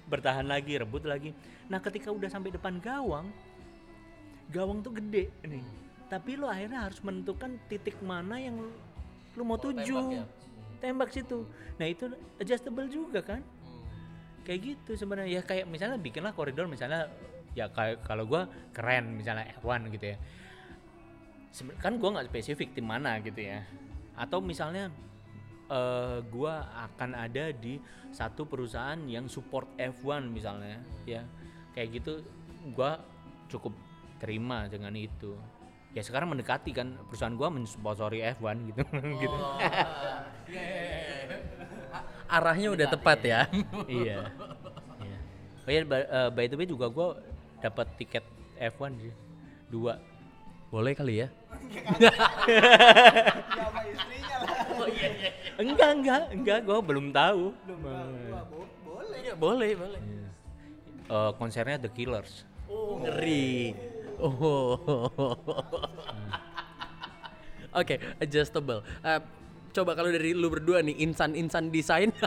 Bertahan lagi rebut lagi. Nah ketika udah sampai depan gawang gawang tuh gede nih. Tapi lu akhirnya harus menentukan titik mana yang lu, lu mau tuju tembak situ. Nah itu adjustable juga kan? Kayak gitu sebenarnya. Ya kayak misalnya bikinlah koridor misalnya ya kayak kalau gua keren misalnya F1 gitu ya. Seben- kan gua nggak spesifik tim mana gitu ya. Atau misalnya eh gua akan ada di satu perusahaan yang support F1 misalnya ya. Kayak gitu gua cukup terima dengan itu ya sekarang mendekati kan perusahaan gua mensponsori F1 gitu. Gitu. Arahnya udah tepat ya. iya. Iya. Oh ya by, eh, by the way juga gua dapat tiket F1 sih. Dua. Boleh kali ya? enggak enggak enggak. Gua belum tahu. Iya, boleh, boleh. Eh, konsernya The Killers. Oh, ngeri. Oh. Oke, adjustable. Eh, coba kalau dari lu berdua nih insan-insan desain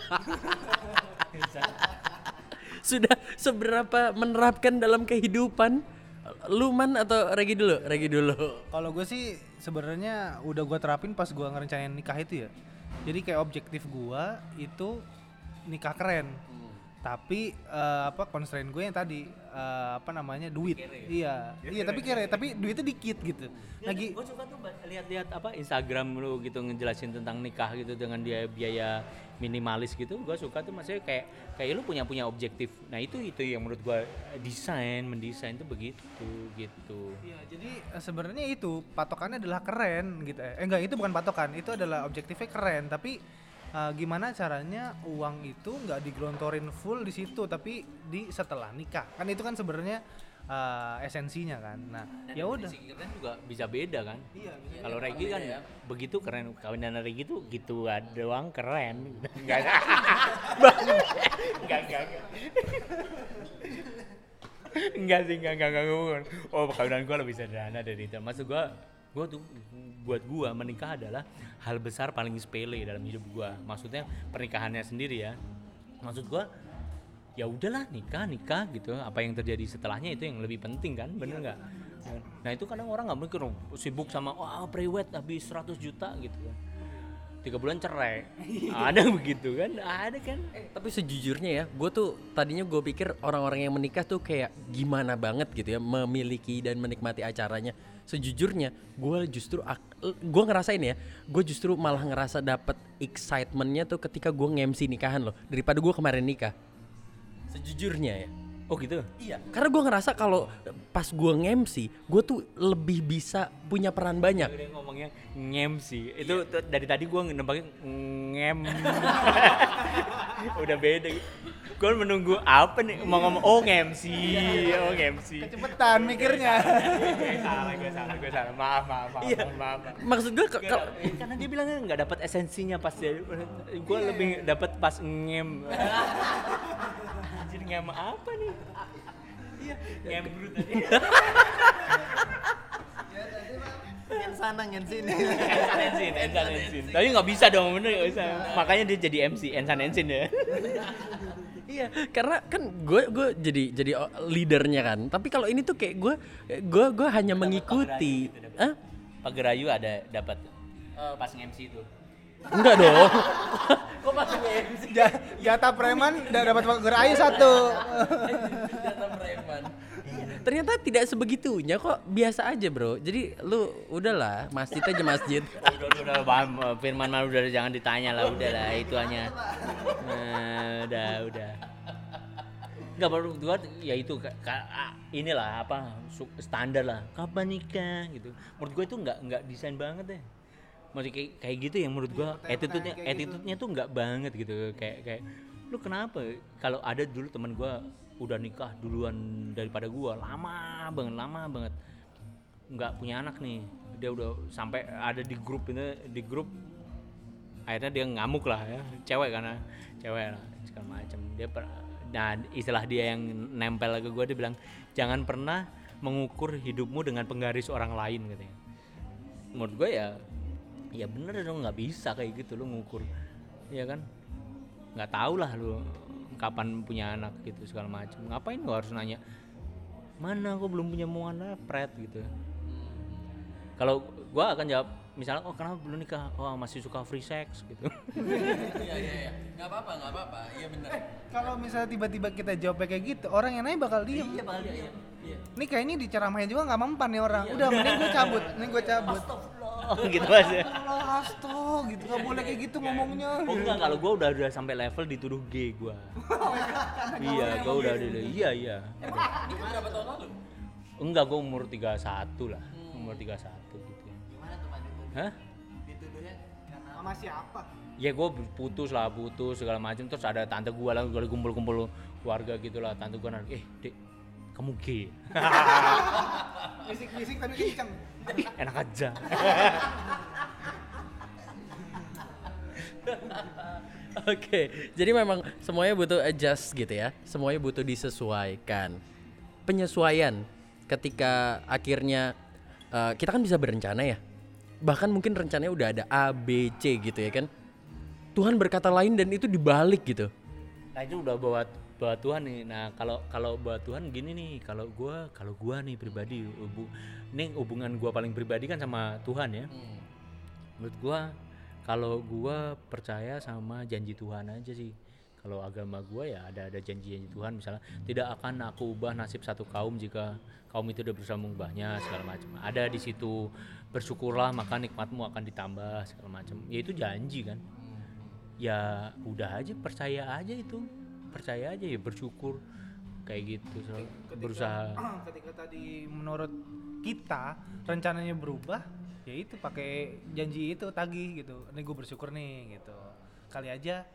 sudah seberapa menerapkan dalam kehidupan lu man atau Regi dulu Regi dulu Kalau gue sih sebenarnya udah gue terapin pas gue ngerencanain nikah itu ya. Jadi kayak objektif gue itu nikah keren. Tapi eh, apa constraint gue yang tadi eh, apa namanya duit. Iya. Iya, tapi kere, tapi duitnya dikit gitu. Lagi gue suka tuh lihat-lihat apa Instagram lu gitu ngejelasin tentang nikah gitu dengan dia biaya minimalis gitu gue suka tuh maksudnya kayak kayak lu punya punya objektif nah itu itu yang menurut gue desain mendesain tuh begitu gitu Iya, jadi eh, sebenarnya itu patokannya adalah keren gitu. Eh enggak, itu bukan patokan, itu adalah objektifnya keren, tapi eh, gimana caranya uang itu nggak digelontorin full di situ, tapi di setelah nikah. Kan itu kan sebenarnya eh, esensinya kan. Nah, ya udah. kan juga bisa beda kan kalau Regi kan begitu keren kawinan Regi tuh gitu doang keren enggak enggak enggak enggak sih enggak enggak enggak enggak. oh kawinan gua lebih sederhana dari itu maksud gua gua tuh buat gua menikah adalah hal besar paling sepele dalam hidup gua. Maksudnya pernikahannya sendiri ya. Maksud gua ya udahlah nikah nikah gitu. Apa yang terjadi setelahnya itu yang lebih penting kan bener nggak? Nah itu kadang orang nggak mikir oh, sibuk sama wah prewed habis 100 juta gitu kan. Tiga bulan cerai. Ada begitu kan? Ada kan? Tapi sejujurnya ya, gue tuh tadinya gue pikir orang-orang yang menikah tuh kayak gimana banget gitu ya memiliki dan menikmati acaranya. Sejujurnya, gue justru gue ngerasain ya, gue justru malah ngerasa dapet excitementnya tuh ketika gue nge-MC nikahan loh daripada gue kemarin nikah. Sejujurnya ya. oh gitu Iya, karena gue ngerasa kalau pas gue nge-MC, gue tuh lebih bisa punya peran banyak. dia ngomongnya ngem sih itu tuh dari tadi gua nembaknya ngem udah beda gue menunggu apa nih mau ngomong oh ngem sih oh ngem sih Cepetan mikirnya. salah gue salah gue salah maaf maaf maaf Iya. maaf, maaf. Maksud gue kalau karena dia bilangnya nggak dapat esensinya pas dia gue lebih dapat pas ngem anjir ngem apa nih iya ngem brut tadi Yang sana yang sini. Ensan Ensin, Ensan Ensin. Tapi nggak bisa dong, bener nggak bisa. Makanya dia jadi MC, Ensan Ensin ya. Iya, karena kan gue gue jadi jadi o- leadernya kan. Tapi kalau ini tuh kayak gue gue gue hanya mengikuti. Hah? Pak Gerayu ada dapat pas MC itu. Enggak dong. Kok pas MC? Ja- Jatah preman dapat gerayu satu. Ternyata tidak sebegitunya kok biasa aja bro. Jadi lu udahlah masjid aja masjid. udah, udah, udah, paham. Firman mah udah jangan ditanya lah, udah lah itu hanya. Nah, udah, udah. Enggak baru gua ya itu ah, inilah apa standar lah. Kapan nikah gitu. Menurut gua itu enggak enggak desain banget deh. Maksudnya kayak, kayak gitu yang menurut gua attitude-nya attitude-nya tuh enggak banget gitu. Kayak kayak lu kenapa kalau ada dulu teman gua udah nikah duluan daripada gua. Lama banget lama banget. Nggak punya anak nih. Dia udah sampai ada di grup ini di grup. Akhirnya dia ngamuk lah ya. Cewek karena cewek lah segala macam dia per- nah istilah dia yang nempel ke gue dia bilang jangan pernah mengukur hidupmu dengan penggaris orang lain katanya. Menurut gue ya ya bener dong nggak bisa kayak gitu lu ngukur. Ya kan? Nggak tahu lah lu kapan punya anak gitu segala macam ngapain lu harus nanya mana aku belum punya mau anak pret gitu kalau gua akan jawab misalnya oh kenapa belum nikah oh masih suka free sex gitu Iya iya iya. Enggak apa-apa, enggak apa-apa. Iya benar. Kalau misalnya tiba-tiba kita jawabnya kayak gitu, orang yang nanya bakal diem. Iya bakal iya. Iya. Ini kayaknya diceramahin juga nggak mempan nih orang. Udah mending gue cabut, mending gue cabut. Oh gitu aja. Allah asto gitu. Nggak boleh kayak gitu ngomongnya. oh enggak kalau gua udah udah sampai level dituduh gay gua. Iya gua udah udah iya iya. Ini berapa tahun lalu? enggak gua umur 31 lah. Umur 31 gitu Gimana tuh Pak dituduh? hah? Dituduhnya karena Sama siapa? ya gue putus lah putus segala macam terus ada tante gue lah gue kumpul-kumpul keluarga gitu lah. Tante gue nanya eh dek kamu gay Bisik-bisik tapi kenceng. Ih, enak aja Oke, jadi memang semuanya butuh adjust gitu ya. Semuanya butuh disesuaikan. Penyesuaian ketika akhirnya eh, kita kan bisa berencana ya. Bahkan mungkin rencananya udah ada A, B, C gitu ya kan. Tuhan berkata lain dan itu dibalik gitu. nah itu udah buat buat Tuhan nih. Nah kalau kalau buat Tuhan gini nih kalau gua kalau gua nih pribadi hubu, ini hubungan gua paling pribadi kan sama Tuhan ya. Menurut gua kalau gua percaya sama janji Tuhan aja sih. Kalau agama gua ya ada ada janji-janji Tuhan. Misalnya tidak akan aku ubah nasib satu kaum jika kaum itu udah berusaha mengubahnya segala macam. Ada di situ bersyukurlah maka nikmatmu akan ditambah segala macam. Ya itu janji kan. Ya udah aja percaya aja itu percaya aja ya bersyukur kayak gitu so, berusaha ketika tadi menurut kita rencananya berubah, ya itu pakai janji itu tagih gitu. Ini gue bersyukur nih gitu. Kali aja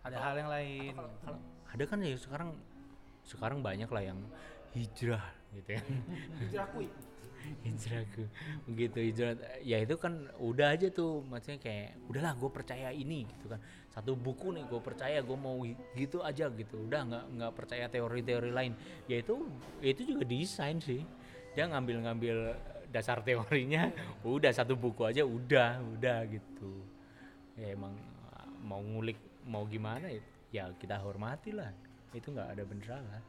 ada hal yang lain. ada kan ya sekarang sekarang banyak lah yang hijrah gitu kan hijrahku begitu hijrah ya itu kan udah aja tuh. Maksudnya kayak udahlah gue percaya ini gitu kan. Satu buku nih gue percaya gue mau gitu aja gitu. Udah nggak nggak percaya teori-teori lain. Ya itu itu juga desain sih. Dia ngambil-ngambil dasar teorinya udah satu buku aja udah udah gitu. Ya emang uh, mau ngulik mau gimana ya, ya kita hormati lah itu nggak ada bener salah.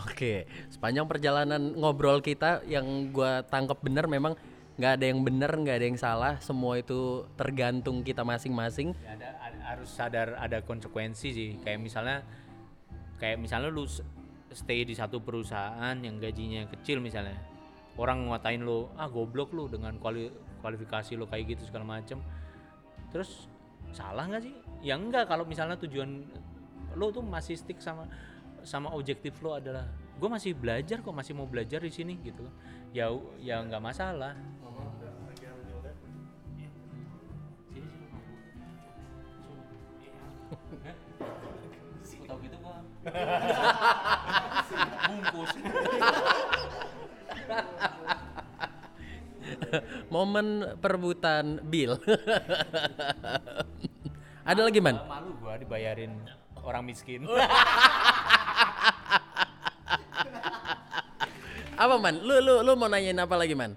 Oke, sepanjang perjalanan ngobrol kita yang gua tangkap bener memang nggak ada yang bener, nggak ada yang salah, semua itu tergantung kita masing-masing. Ya, ada, ada- harus sadar ada konsekuensi sih. Kayak misalnya kayak misalnya lu stay di satu perusahaan yang gajinya kecil misalnya. Orang ngatain lu ah goblok lu dengan kuali- kualifikasi lu kayak gitu segala macem. Terus salah nggak sih? Ya enggak kalau misalnya tujuan lu tuh masih stick sama sama objektif lu adalah gue masih belajar kok masih mau belajar di sini gitu ya ya nggak masalah tahu gitu gua bungkus Momen perebutan bill. ada lagi man? malu gua dibayarin orang miskin Apa man? Lu lu lu mau nanyain apa lagi man?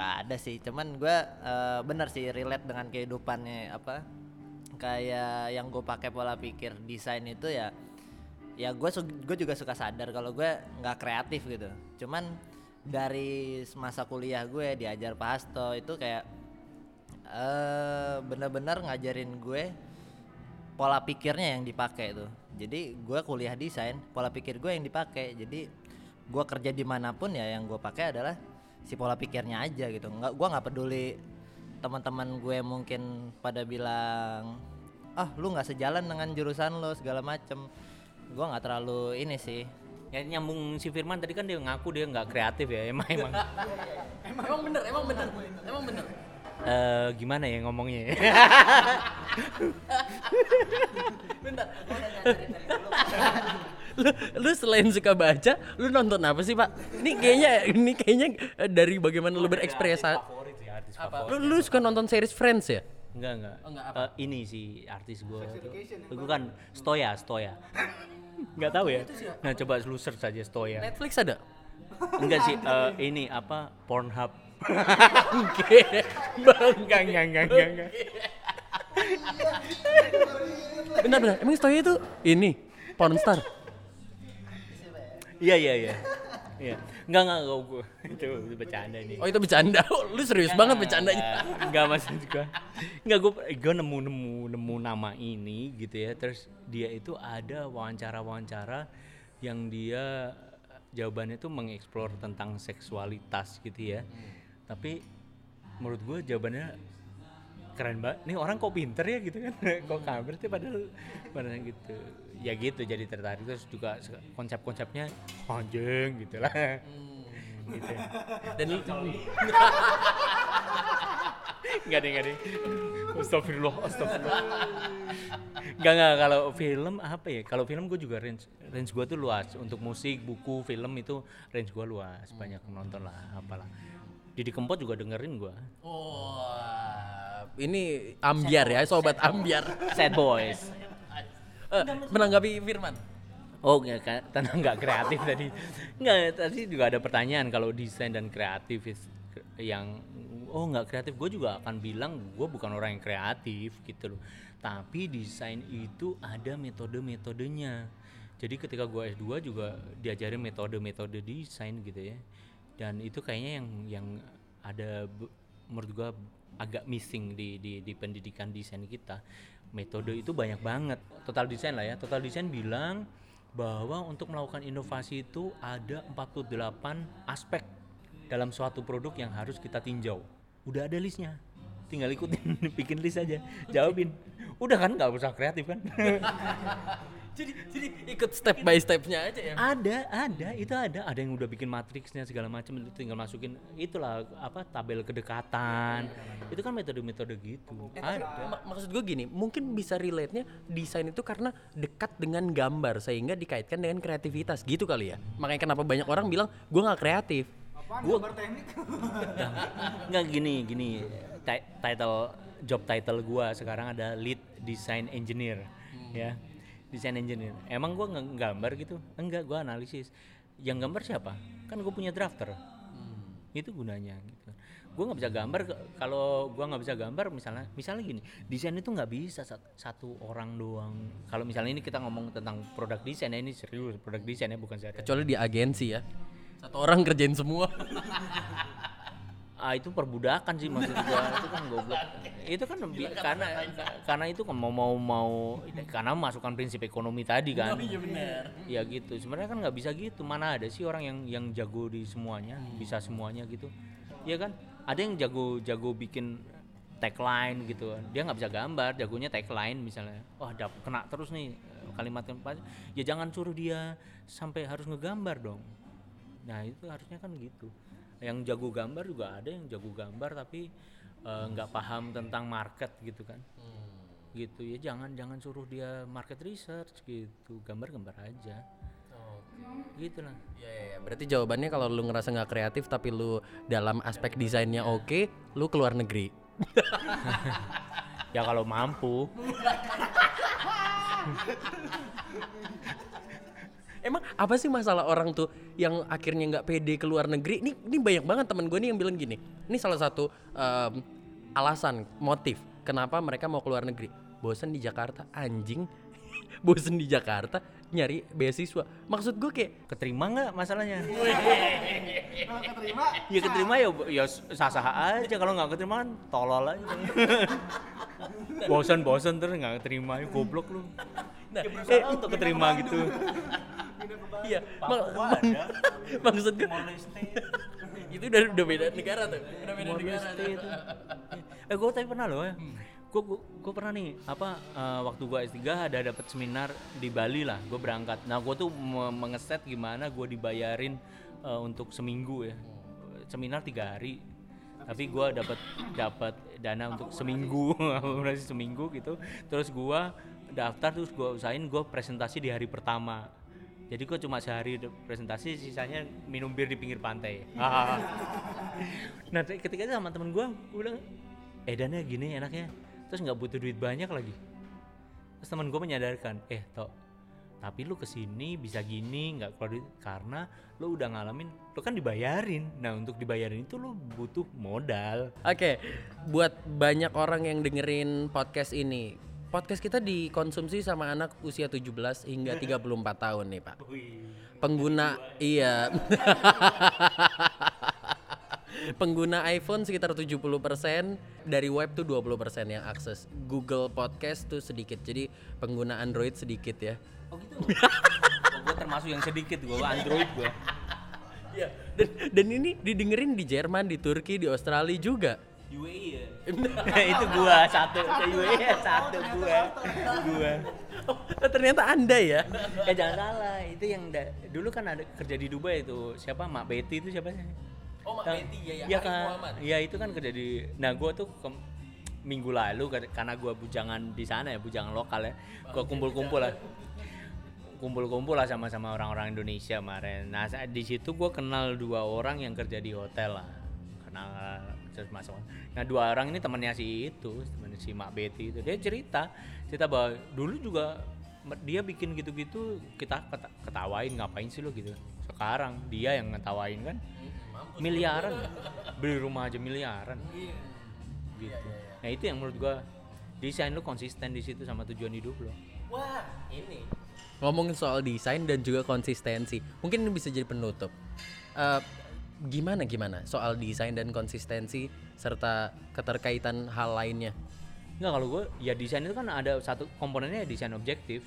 nggak ada sih cuman gue bener sih relate dengan kehidupannya apa kayak yang gue pakai pola pikir desain itu ya ya gue gue juga suka sadar kalau gue nggak kreatif gitu cuman dari masa kuliah gue diajar Pak Hasto itu kayak eh bener-bener ngajarin gue pola pikirnya yang dipakai tuh. Jadi gue kuliah desain pola pikir gue yang dipakai. Jadi gue kerja di mana pun ya yang gue pakai adalah si pola pikirnya aja gitu. Nggak gue nggak peduli teman-teman gue mungkin pada bilang ah lu nggak sejalan dengan jurusan lo segala macem. Gue nggak terlalu ini sih. Ya nyambung si Firman tadi kan dia ngaku dia nggak kreatif ya emang emang Emang bener, emang bener, emang bener. Eh, gimana ya ngomongnya ya? lu, lu selain suka baca, lu nonton apa sih pak? Ini kayaknya, ini kayaknya eh, dari bagaimana lu berekspresi. Lu, lu suka nonton series Friends ya? enggak enggak, enggak Eh, ini sih artis gue gue kan Stoya Stoya. Nggak tahu ya. Nah coba lu search aja Stoya. Netflix ada? enggak sih eh, ini apa Pornhub Oke. enggak enggak enggak enggak, enggak. Benar benar. Emang Stoya itu ini pornstar. iya iya iya iya enggak enggak enggak gue itu itu bercanda nih Oh itu bercanda. Oh, lu serius banget bercandanya. Enggak maksud gua. Enggak gua gua nemu nemu nemu nama ini gitu ya. Terus dia itu ada wawancara-wawancara yang dia jawabannya tuh mengeksplor tentang seksualitas gitu ya. Tapi menurut gua jawabannya keren banget. Nih orang kok pinter ya gitu kan. kok kabar sih padahal padahal gitu. Ya gitu jadi tertarik terus juga se- konsep-konsepnya anjing gitu lah. gitu. Dan lu Enggak deh, enggak deh. Astagfirullah, astagfirullah. Enggak, enggak. Kalau film apa ya? Kalau film gue juga range range gue tuh luas. Untuk musik, buku, film itu range gue luas. Banyak nonton lah, apalah. Didi Kempot juga dengerin gue. Wah, ini ambiar ya, sobat ambiar. Sad Boys. Eh, menanggapi Firman. Oh, enggak, karena enggak kreatif tadi. Enggak, tadi juga ada pertanyaan kalau desain dan kreatif yang oh enggak kreatif, gue juga akan bilang gue bukan orang yang kreatif gitu loh. Tapi desain itu ada metode-metodenya. Jadi ketika gue S2 juga diajarin metode-metode desain gitu ya. Dan itu kayaknya yang yang ada menurut gue agak missing di, di di pendidikan desain kita. Metode itu banyak banget. Total desain lah ya. Total desain bilang bahwa untuk melakukan inovasi itu ada 48 aspek dalam suatu produk yang harus kita tinjau. Udah ada listnya, tinggal ikutin, bikin list aja, jawabin. Udah kan nggak usah kreatif kan? jadi jadi ikut step by stepnya aja ya? Ada ada itu ada. Ada yang udah bikin matriksnya segala macam itu tinggal masukin itulah apa tabel kedekatan. Itu kan metode-metode gitu. Ada. Ma- maksud gue gini mungkin bisa relate nya desain itu karena dekat dengan gambar sehingga dikaitkan dengan kreativitas. Gitu kali ya? Makanya kenapa banyak orang bilang gue nggak kreatif. Apaan Gua- gambar teknik? nggak gini gini. Ti- title job title gua sekarang ada lead design engineer ya design engineer. Emang gua nggak gambar gitu? Enggak gua analisis. Yang gambar siapa? Kan gue punya drafter. Itu gunanya gitu. Gue nggak bisa gambar kalau gua nggak bisa gambar misalnya misalnya gini desain itu nggak bisa sat- satu orang doang. Kalau misalnya ini kita ngomong tentang produk desain ya ini serius produk desain ya bukan saya kecuali di agensi ya. Satu orang kerjain semua ah itu perbudakan sih maksud gua. Itu kan goblok. Itu kan bi- karena karena itu kan mau mau mau karena masukkan prinsip ekonomi tadi kan. Ya gitu. Sebenarnya kan nggak bisa gitu. Mana ada sih orang yang yang jago di semuanya bisa semuanya gitu. Ya kan? Ada yang jago jago bikin tagline gitu. Dia nggak bisa gambar jagonya tagline misalnya. Wah dap kena terus nih eh, kalimat keempat ya jangan suruh dia sampai harus ngegambar dong. Nah itu harusnya kan gitu yang jago gambar juga ada yang jago gambar tapi eh, nggak paham tentang market gitu kan. Gitu ya jangan jangan suruh dia market research gitu gambar-gambar aja. Gitu lah Ya, ya, ya. berarti jawabannya kalau lu ngerasa nggak kreatif tapi lu dalam aspek desainnya oke lu keluar negeri. Ya kalau mampu Emang apa sih masalah orang tuh yang akhirnya nggak pede ke luar negeri? Ini ini banyak banget teman gue nih yang bilang gini. Ini salah satu em, alasan motif kenapa mereka mau keluar negeri. Bosen di Jakarta, anjing. Bosen di Jakarta nyari beasiswa. Maksud gue kayak keterima nggak masalahnya Kalau keterima, ya keterima ya ya sah sah aja kalau nggak keterima kan tolol aja bosan bosan terus nggak keterima ya goblok lu nah, eh, untuk keterima gitu iya. mak- maksud gue itu udah udah beda negara tuh. Udah beda negara. tuh. itu. eh gue tapi pernah loh ya. Gue gue pernah nih apa eh, waktu gue S3 ada dapat seminar di Bali lah. Gue berangkat. Nah gue tuh me- mengeset gimana gue dibayarin eh, untuk seminggu ya. Seminar tiga hari. Tapi gue dapat dapat dana untuk seminggu. Masih seminggu gitu. Terus gue daftar terus gue usahain gue presentasi di hari pertama jadi gue cuma sehari presentasi sisanya minum bir di pinggir pantai. Nah te- ketika itu sama temen gue gue bilang eh dannya gini enaknya. Terus nggak butuh duit banyak lagi. Terus temen gue menyadarkan eh tok tapi lu ke sini bisa gini nggak keluar duit karena lu udah ngalamin lu kan dibayarin. Nah untuk dibayarin itu lu butuh modal. Oke, buat banyak orang yang dengerin podcast ini, podcast kita dikonsumsi sama anak usia 17 hingga 34 tahun nih, Pak. Pengguna iya. Pengguna iPhone sekitar 70% dari web tuh 20% yang akses. Google Podcast tuh sedikit. Jadi pengguna Android sedikit ya. oh gitu gue termasuk yang sedikit gue android gue Iya. Dan, dan ini didengerin di Jerman, di Turki, di Australia juga. UAE ya? Itu gua satu. UAE ya satu gua. gua. Oh, ternyata Anda ya. eh jangan salah. Itu yang da- dulu kan ada kerja di Dubai itu. Siapa? Mak Betty itu siapa sih? Oh, Mak? Betty, ya, ya, Iya Arif kan? Muhammad. iya itu kan kerja di nah gua tuh ke- minggu lalu kar- karena gua bujangan di sana ya bujangan lokal ya gua kumpul-kumpul lah. kumpul-kumpul lah sama-sama orang-orang Indonesia kemarin. Nah di situ gue kenal dua orang yang kerja di hotel lah, kenal terus masuk. Nah dua orang ini temannya si itu, temannya si Mak Betty itu. Dia cerita, cerita bahwa dulu juga dia bikin gitu-gitu kita keta- ketawain ngapain sih lo gitu. Sekarang dia yang ngetawain kan, miliaran, beli rumah aja miliaran, gitu. Nah itu yang menurut gua desain lu konsisten di situ sama tujuan hidup lo. Wah, ini. Ngomongin soal desain dan juga konsistensi. Mungkin ini bisa jadi penutup. Eh, gimana gimana soal desain dan konsistensi serta keterkaitan hal lainnya? Enggak kalau gue ya desain itu kan ada satu komponennya ya desain objektif.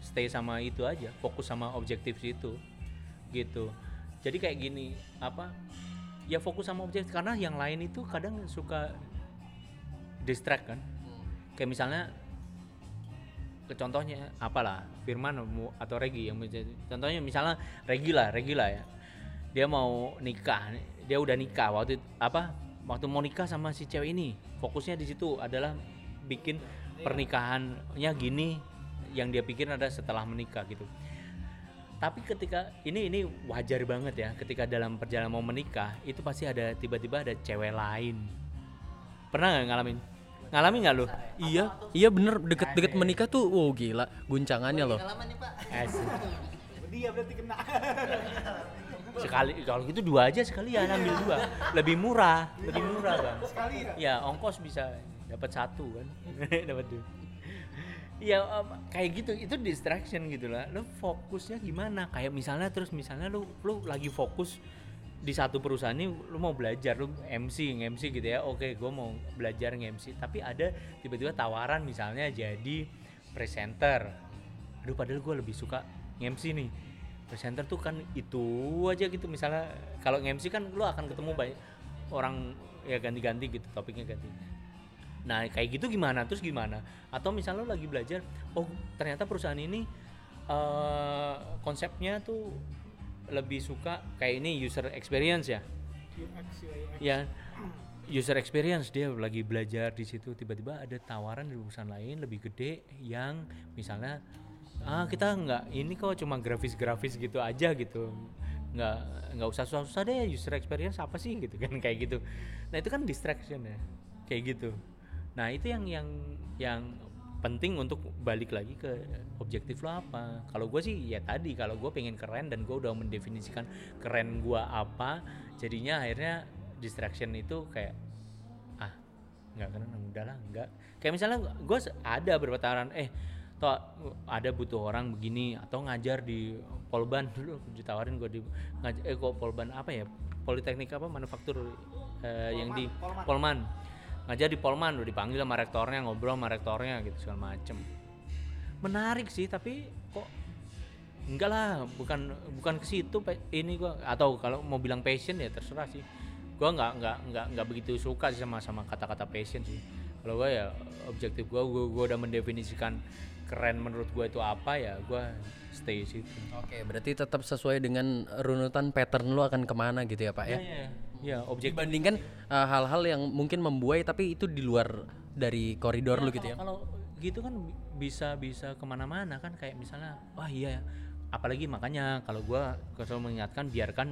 Stay sama itu aja, fokus sama objektif itu. Gitu. Jadi kayak gini, apa? Ya fokus sama objektif karena yang lain itu kadang suka distract kan. Kayak misalnya contohnya apalah Firman atau Regi yang contohnya misalnya Regi lah Regi lah ya dia mau nikah. Dia udah nikah waktu itu- apa? Waktu mau nikah sama si cewek ini. Fokusnya di situ adalah bikin pernikahannya gini yang dia pikir ada setelah menikah gitu. Tapi ketika ini ini wajar banget ya ketika dalam perjalanan mau menikah itu pasti ada tiba-tiba ada cewek lain. Pernah nggak ngalamin? Ngalamin nggak lu? Iya, iya bener deket-deket menikah tuh, wow gila, guncangannya loh. Dia berarti kena. sekali kalau gitu dua aja sekalian ambil dua lebih murah lebih murah bang Sekali ya? ya ongkos bisa dapat satu kan dapat dua Iya em, kayak gitu itu distraction gitu lah. Lu fokusnya gimana? Kayak misalnya terus misalnya lu lu lagi fokus di satu perusahaan ini lu mau belajar lu MC MC gitu ya. Oke, gue mau belajar nge-MC tapi ada tiba-tiba tawaran misalnya jadi presenter. Aduh padahal gue lebih suka nge-MC nih. Presenter tuh kan itu aja gitu misalnya kalau nge-MC kan lu akan ketemu banyak orang ya ganti-ganti gitu topiknya ganti. Nah kayak gitu gimana? Terus gimana? Atau misalnya lo lagi belajar, oh ternyata perusahaan ini eh konsepnya tuh lebih suka kayak ini user experience ya? Ya user experience dia lagi belajar di situ tiba-tiba ada tawaran dari perusahaan lain lebih gede yang misalnya ah kita nggak ini kok cuma grafis-grafis gitu aja gitu. Nggak nggak usah susah-susah deh user experience apa sih gitu kan kayak gitu. Nah itu kan distraction ya kayak gitu. Nah itu yang yang yang penting untuk balik lagi ke objektif lo apa. Kalau gue sih ya tadi kalau gue pengen keren dan gue udah mendefinisikan keren gue apa jadinya akhirnya distraction itu kayak ah nggak keren udahlah nggak. Kayak misalnya gue ada beberapa tawaran eh toh ada butuh orang begini atau ngajar di Polban. Dulu ditawarin gue di ngaj- eh kok Polban apa ya? Politeknik apa? Manufaktur eh, yang di Polman ngajar di Polman udah dipanggil sama rektornya ngobrol sama rektornya gitu segala macem. Menarik sih tapi kok enggak lah bukan bukan ke situ ini gua atau kalau mau bilang passion ya terserah sih. Gua nggak nggak nggak nggak begitu suka sih sama sama kata-kata passion sih. Kalau gua ya objektif gua gua, gua udah mendefinisikan keren menurut gua itu apa ya gua stay situ Oke, berarti tetap sesuai dengan runutan pattern lu akan ke mana gitu ya pak ya? ya ya objek Dibandingkan uh, hal-hal yang mungkin membuai tapi itu di luar dari koridor lu gitu ya? kalau gitu kan bi- bisa bisa ke mana-mana kan kayak misalnya wah iya ya. apalagi makanya kalau gua selalu mengingatkan biarkan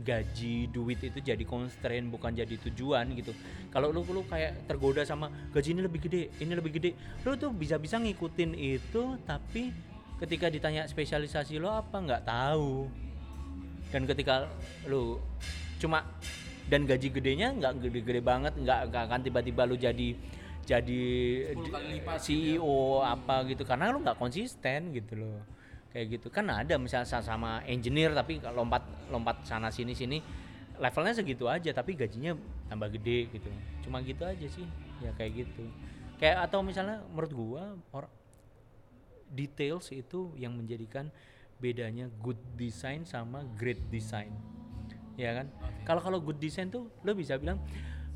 gaji duit itu jadi constraint bukan jadi tujuan gitu. Kalau lu lu kayak tergoda sama gaji ini lebih gede ini lebih gede. Lu tuh bisa-bisa ngikutin itu tapi ketika ditanya spesialisasi lo apa nggak tahu. Dan ketika lu cuma dan gaji gedenya nggak gede-gede banget nggak nggak akan tiba-tiba lu jadi jadi CEO apa gitu karena lu nggak konsisten gitu loh kayak gitu. Kan ada misalnya sa- sama engineer tapi lompat lompat sana sini sini levelnya segitu aja tapi gajinya tambah gede gitu. Cuma gitu aja sih ya kayak gitu. Kayak atau misalnya menurut gua or- details itu yang menjadikan bedanya good design sama great design. Ya kan? Kalau kalau good design tuh lo bisa bilang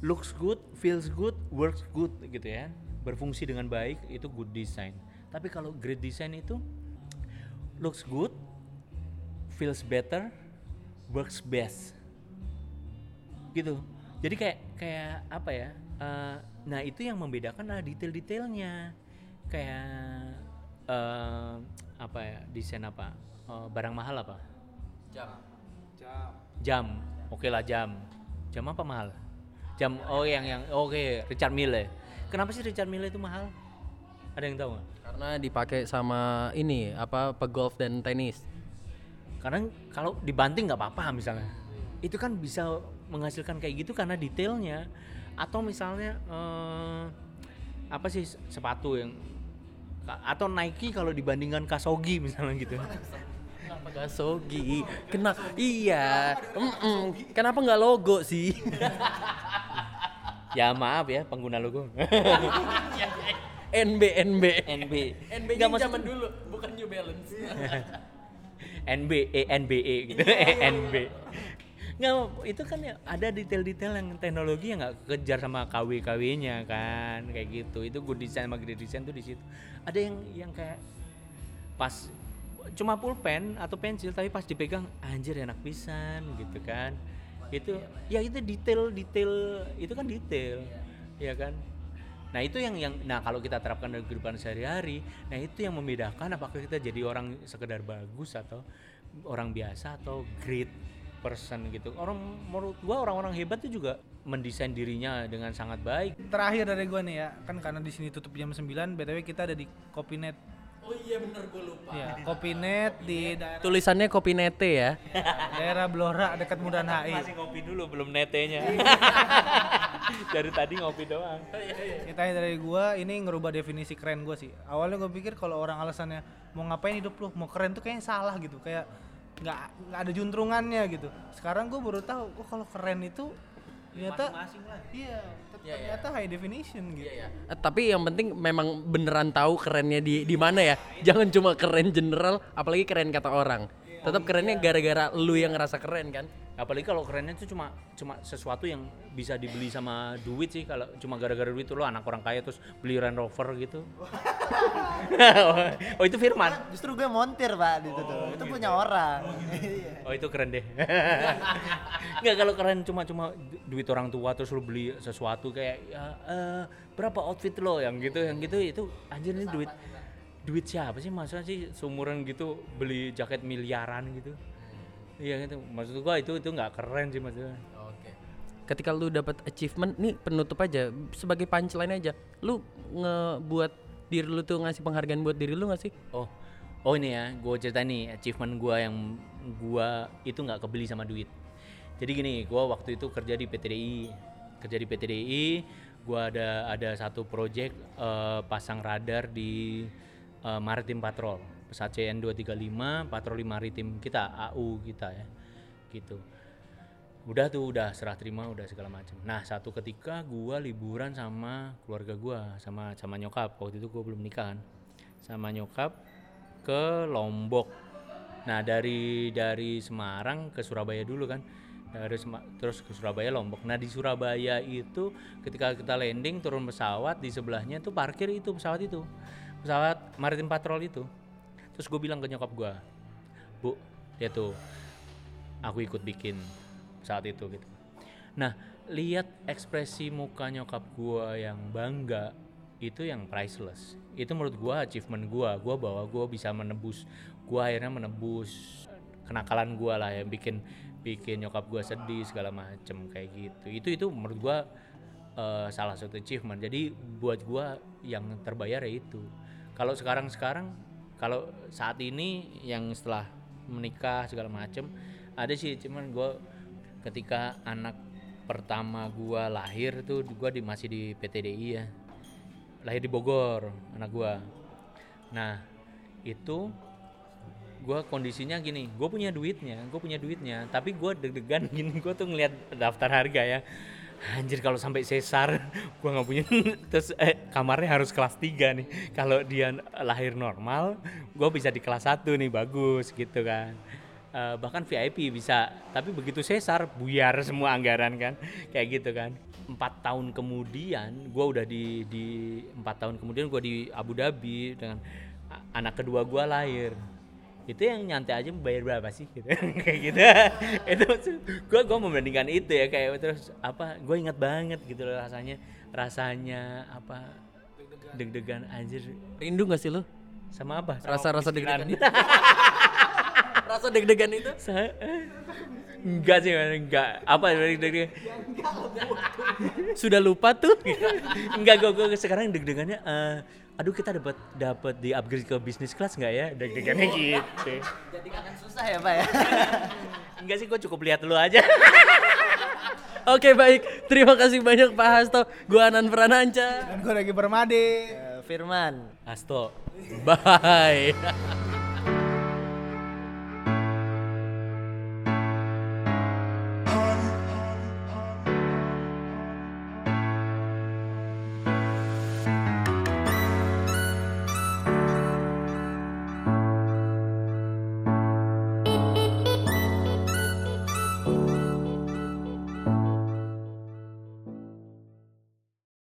looks good feels good works good gitu ya. Berfungsi dengan baik itu good design. Tapi kalau great design itu looks good feels better works best. Gitu. Jadi kayak kayak apa ya eh, nah itu yang membedakan adalah detail-detailnya. Kayak eh, apa ya desain apa? Eh, barang mahal apa? Jam. Oke lah jam. Jam apa mahal? Jam oh yang yang oke Richard Mille. Kenapa sih Richard Mille itu mahal? Ada yang tahu nggak Karena dipakai sama ini apa pegolf dan tenis. karena kalau dibanting nggak apa-apa misalnya itu kan bisa menghasilkan kayak gitu karena detailnya atau misalnya eh, apa sih sepatu yang atau Nike kalau dibandingkan Kasogi misalnya gitu Kenapa Gasogi? Kena iya. Kenapa nggak logo sih? ya maaf ya pengguna logo NB NB. NB NB Nggak nya maksud- zaman dulu, bukan New Balance. NBE NBE gitu. NB nggak itu kan ya ada detail-detail yang teknologi yang nggak kejar sama KW KW-nya kan kayak gitu. Itu good design sama great design tuh di situ. Ada yang yang kayak pas cuma pulpen atau pensil tapi pas dipegang anjir enak pisan gitu kan. Itu ya itu detail detail itu kan detail ya kan nah itu yang yang nah kalau kita terapkan dalam kehidupan sehari-hari nah itu yang membedakan apakah kita jadi orang sekedar bagus atau orang biasa atau great person gitu orang menurut gua orang-orang hebat itu juga mendesain dirinya dengan sangat baik Terakhir dari gua nih ya, kan karena di sini tutup jam 9, BTW kita ada di Kopinet. Oh iya bener gue lupa. Ya, Kopinet di daerah, Tulisannya kopi nete ya. daerah Blora dekat Bundaran HI. masih ngopi dulu belum netenya dari tadi ngopi doang Kita dari gua ini ngerubah definisi keren gua sih. Awalnya gua pikir kalau orang alasannya mau ngapain hidup lu, mau keren tuh kayaknya salah gitu. Kayak nggak nggak ada juntrungannya gitu. Sekarang gua baru tahu, oh kalau keren itu ternyata masing-masing lah iya, ternyata high definition gitu. Eh, tapi yang penting memang beneran tahu kerennya di di mana ya. Jangan cuma keren general, apalagi keren kata orang. Tetap kerennya gara-gara lu yang ngerasa keren kan. Apalagi kalau kerennya itu cuma cuma sesuatu yang bisa dibeli sama duit sih. Kalau cuma gara-gara duit tuh lo anak orang kaya terus beli Range Rover gitu. Oh itu Firman? Justru gue montir pak di situ. Tuh. Itu punya orang. Oh itu keren deh. Nggak kalau keren cuma cuma du- duit orang tua terus lo beli sesuatu kayak ya, eh, berapa outfit lo? Yang gitu yang gitu itu anjir ini duit duit siapa sih? Masa sih seumuran gitu beli jaket miliaran gitu iya gitu maksud gua itu itu nggak keren sih maksudnya Oke. Ketika lu dapat achievement, nih penutup aja sebagai punchline aja. Lu ngebuat diri lu tuh ngasih penghargaan buat diri lu gak sih? Oh, oh ini ya, gue cerita nih achievement gue yang gue itu nggak kebeli sama duit. Jadi gini, gue waktu itu kerja di PTDI, kerja di PTDI, gue ada ada satu project eh, pasang radar di eh, Maritim Patrol, pesawat CN 235, patroli maritim kita, AU kita ya, gitu. Udah tuh, udah serah terima, udah segala macam. Nah satu ketika gue liburan sama keluarga gue, sama sama nyokap. Waktu itu gue belum nikah kan sama nyokap ke Lombok. Nah dari dari Semarang ke Surabaya dulu kan, dari Sema- terus ke Surabaya Lombok. Nah di Surabaya itu ketika kita landing turun pesawat di sebelahnya tuh parkir itu pesawat itu, pesawat maritim patrol itu. Terus gue bilang ke nyokap gue, bu, dia tuh aku ikut bikin saat itu gitu. Nah, lihat ekspresi muka nyokap gua yang bangga itu yang priceless. Itu menurut gua achievement gua. Gua bahwa gua bisa menebus gua akhirnya menebus kenakalan gua lah yang bikin bikin nyokap gua sedih segala macem kayak gitu. Itu itu menurut gua eh, salah satu achievement. Jadi buat gua yang terbayar ya itu. Kalau sekarang-sekarang kalau saat ini yang setelah menikah segala macem ada sih cuman gua ketika anak pertama gua lahir tuh gua di masih di PTDI ya. Lahir di Bogor anak gua. Nah itu gua kondisinya gini gue punya duitnya gue punya duitnya tapi gua deg-degan gini gua tuh ngeliat daftar harga ya anjir kalau sampai sesar gua nggak punya terus eh, kamarnya harus kelas 3 nih. Kalau dia lahir normal gua bisa di kelas 1 nih bagus gitu kan. Eh, bahkan VIP bisa. Tapi begitu sesar buyar semua anggaran kan. Kayak gitu kan. Empat tahun kemudian gua udah di di empat tahun kemudian gua di Abu Dhabi dengan anak kedua gua lahir itu yang nyantai aja bayar berapa sih? Gitu. Kayak gitu. Itu maksud- gua gua membandingkan itu ya kayak terus apa gue ingat banget gitu loh rasanya rasanya apa deg-degan anjir. Rindu gak sih lu? sama apa? Sama Rasa-rasa deg-degan. itu. Rasa deg-degan itu? Sa- enggak sih enggak apa deg-degan? Sudah lupa tuh. enggak gue gue sekarang deg-degannya eh, aduh kita dapat dapat di upgrade ke bisnis kelas nggak ya deg-degannya gitu Jadi akan susah ya pak ya. enggak sih gue cukup lihat lu aja Oke baik, terima kasih banyak Pak Hasto. Gua Anan Prananca. Dan gue lagi bermade. Eh, Firman. Asto Bye.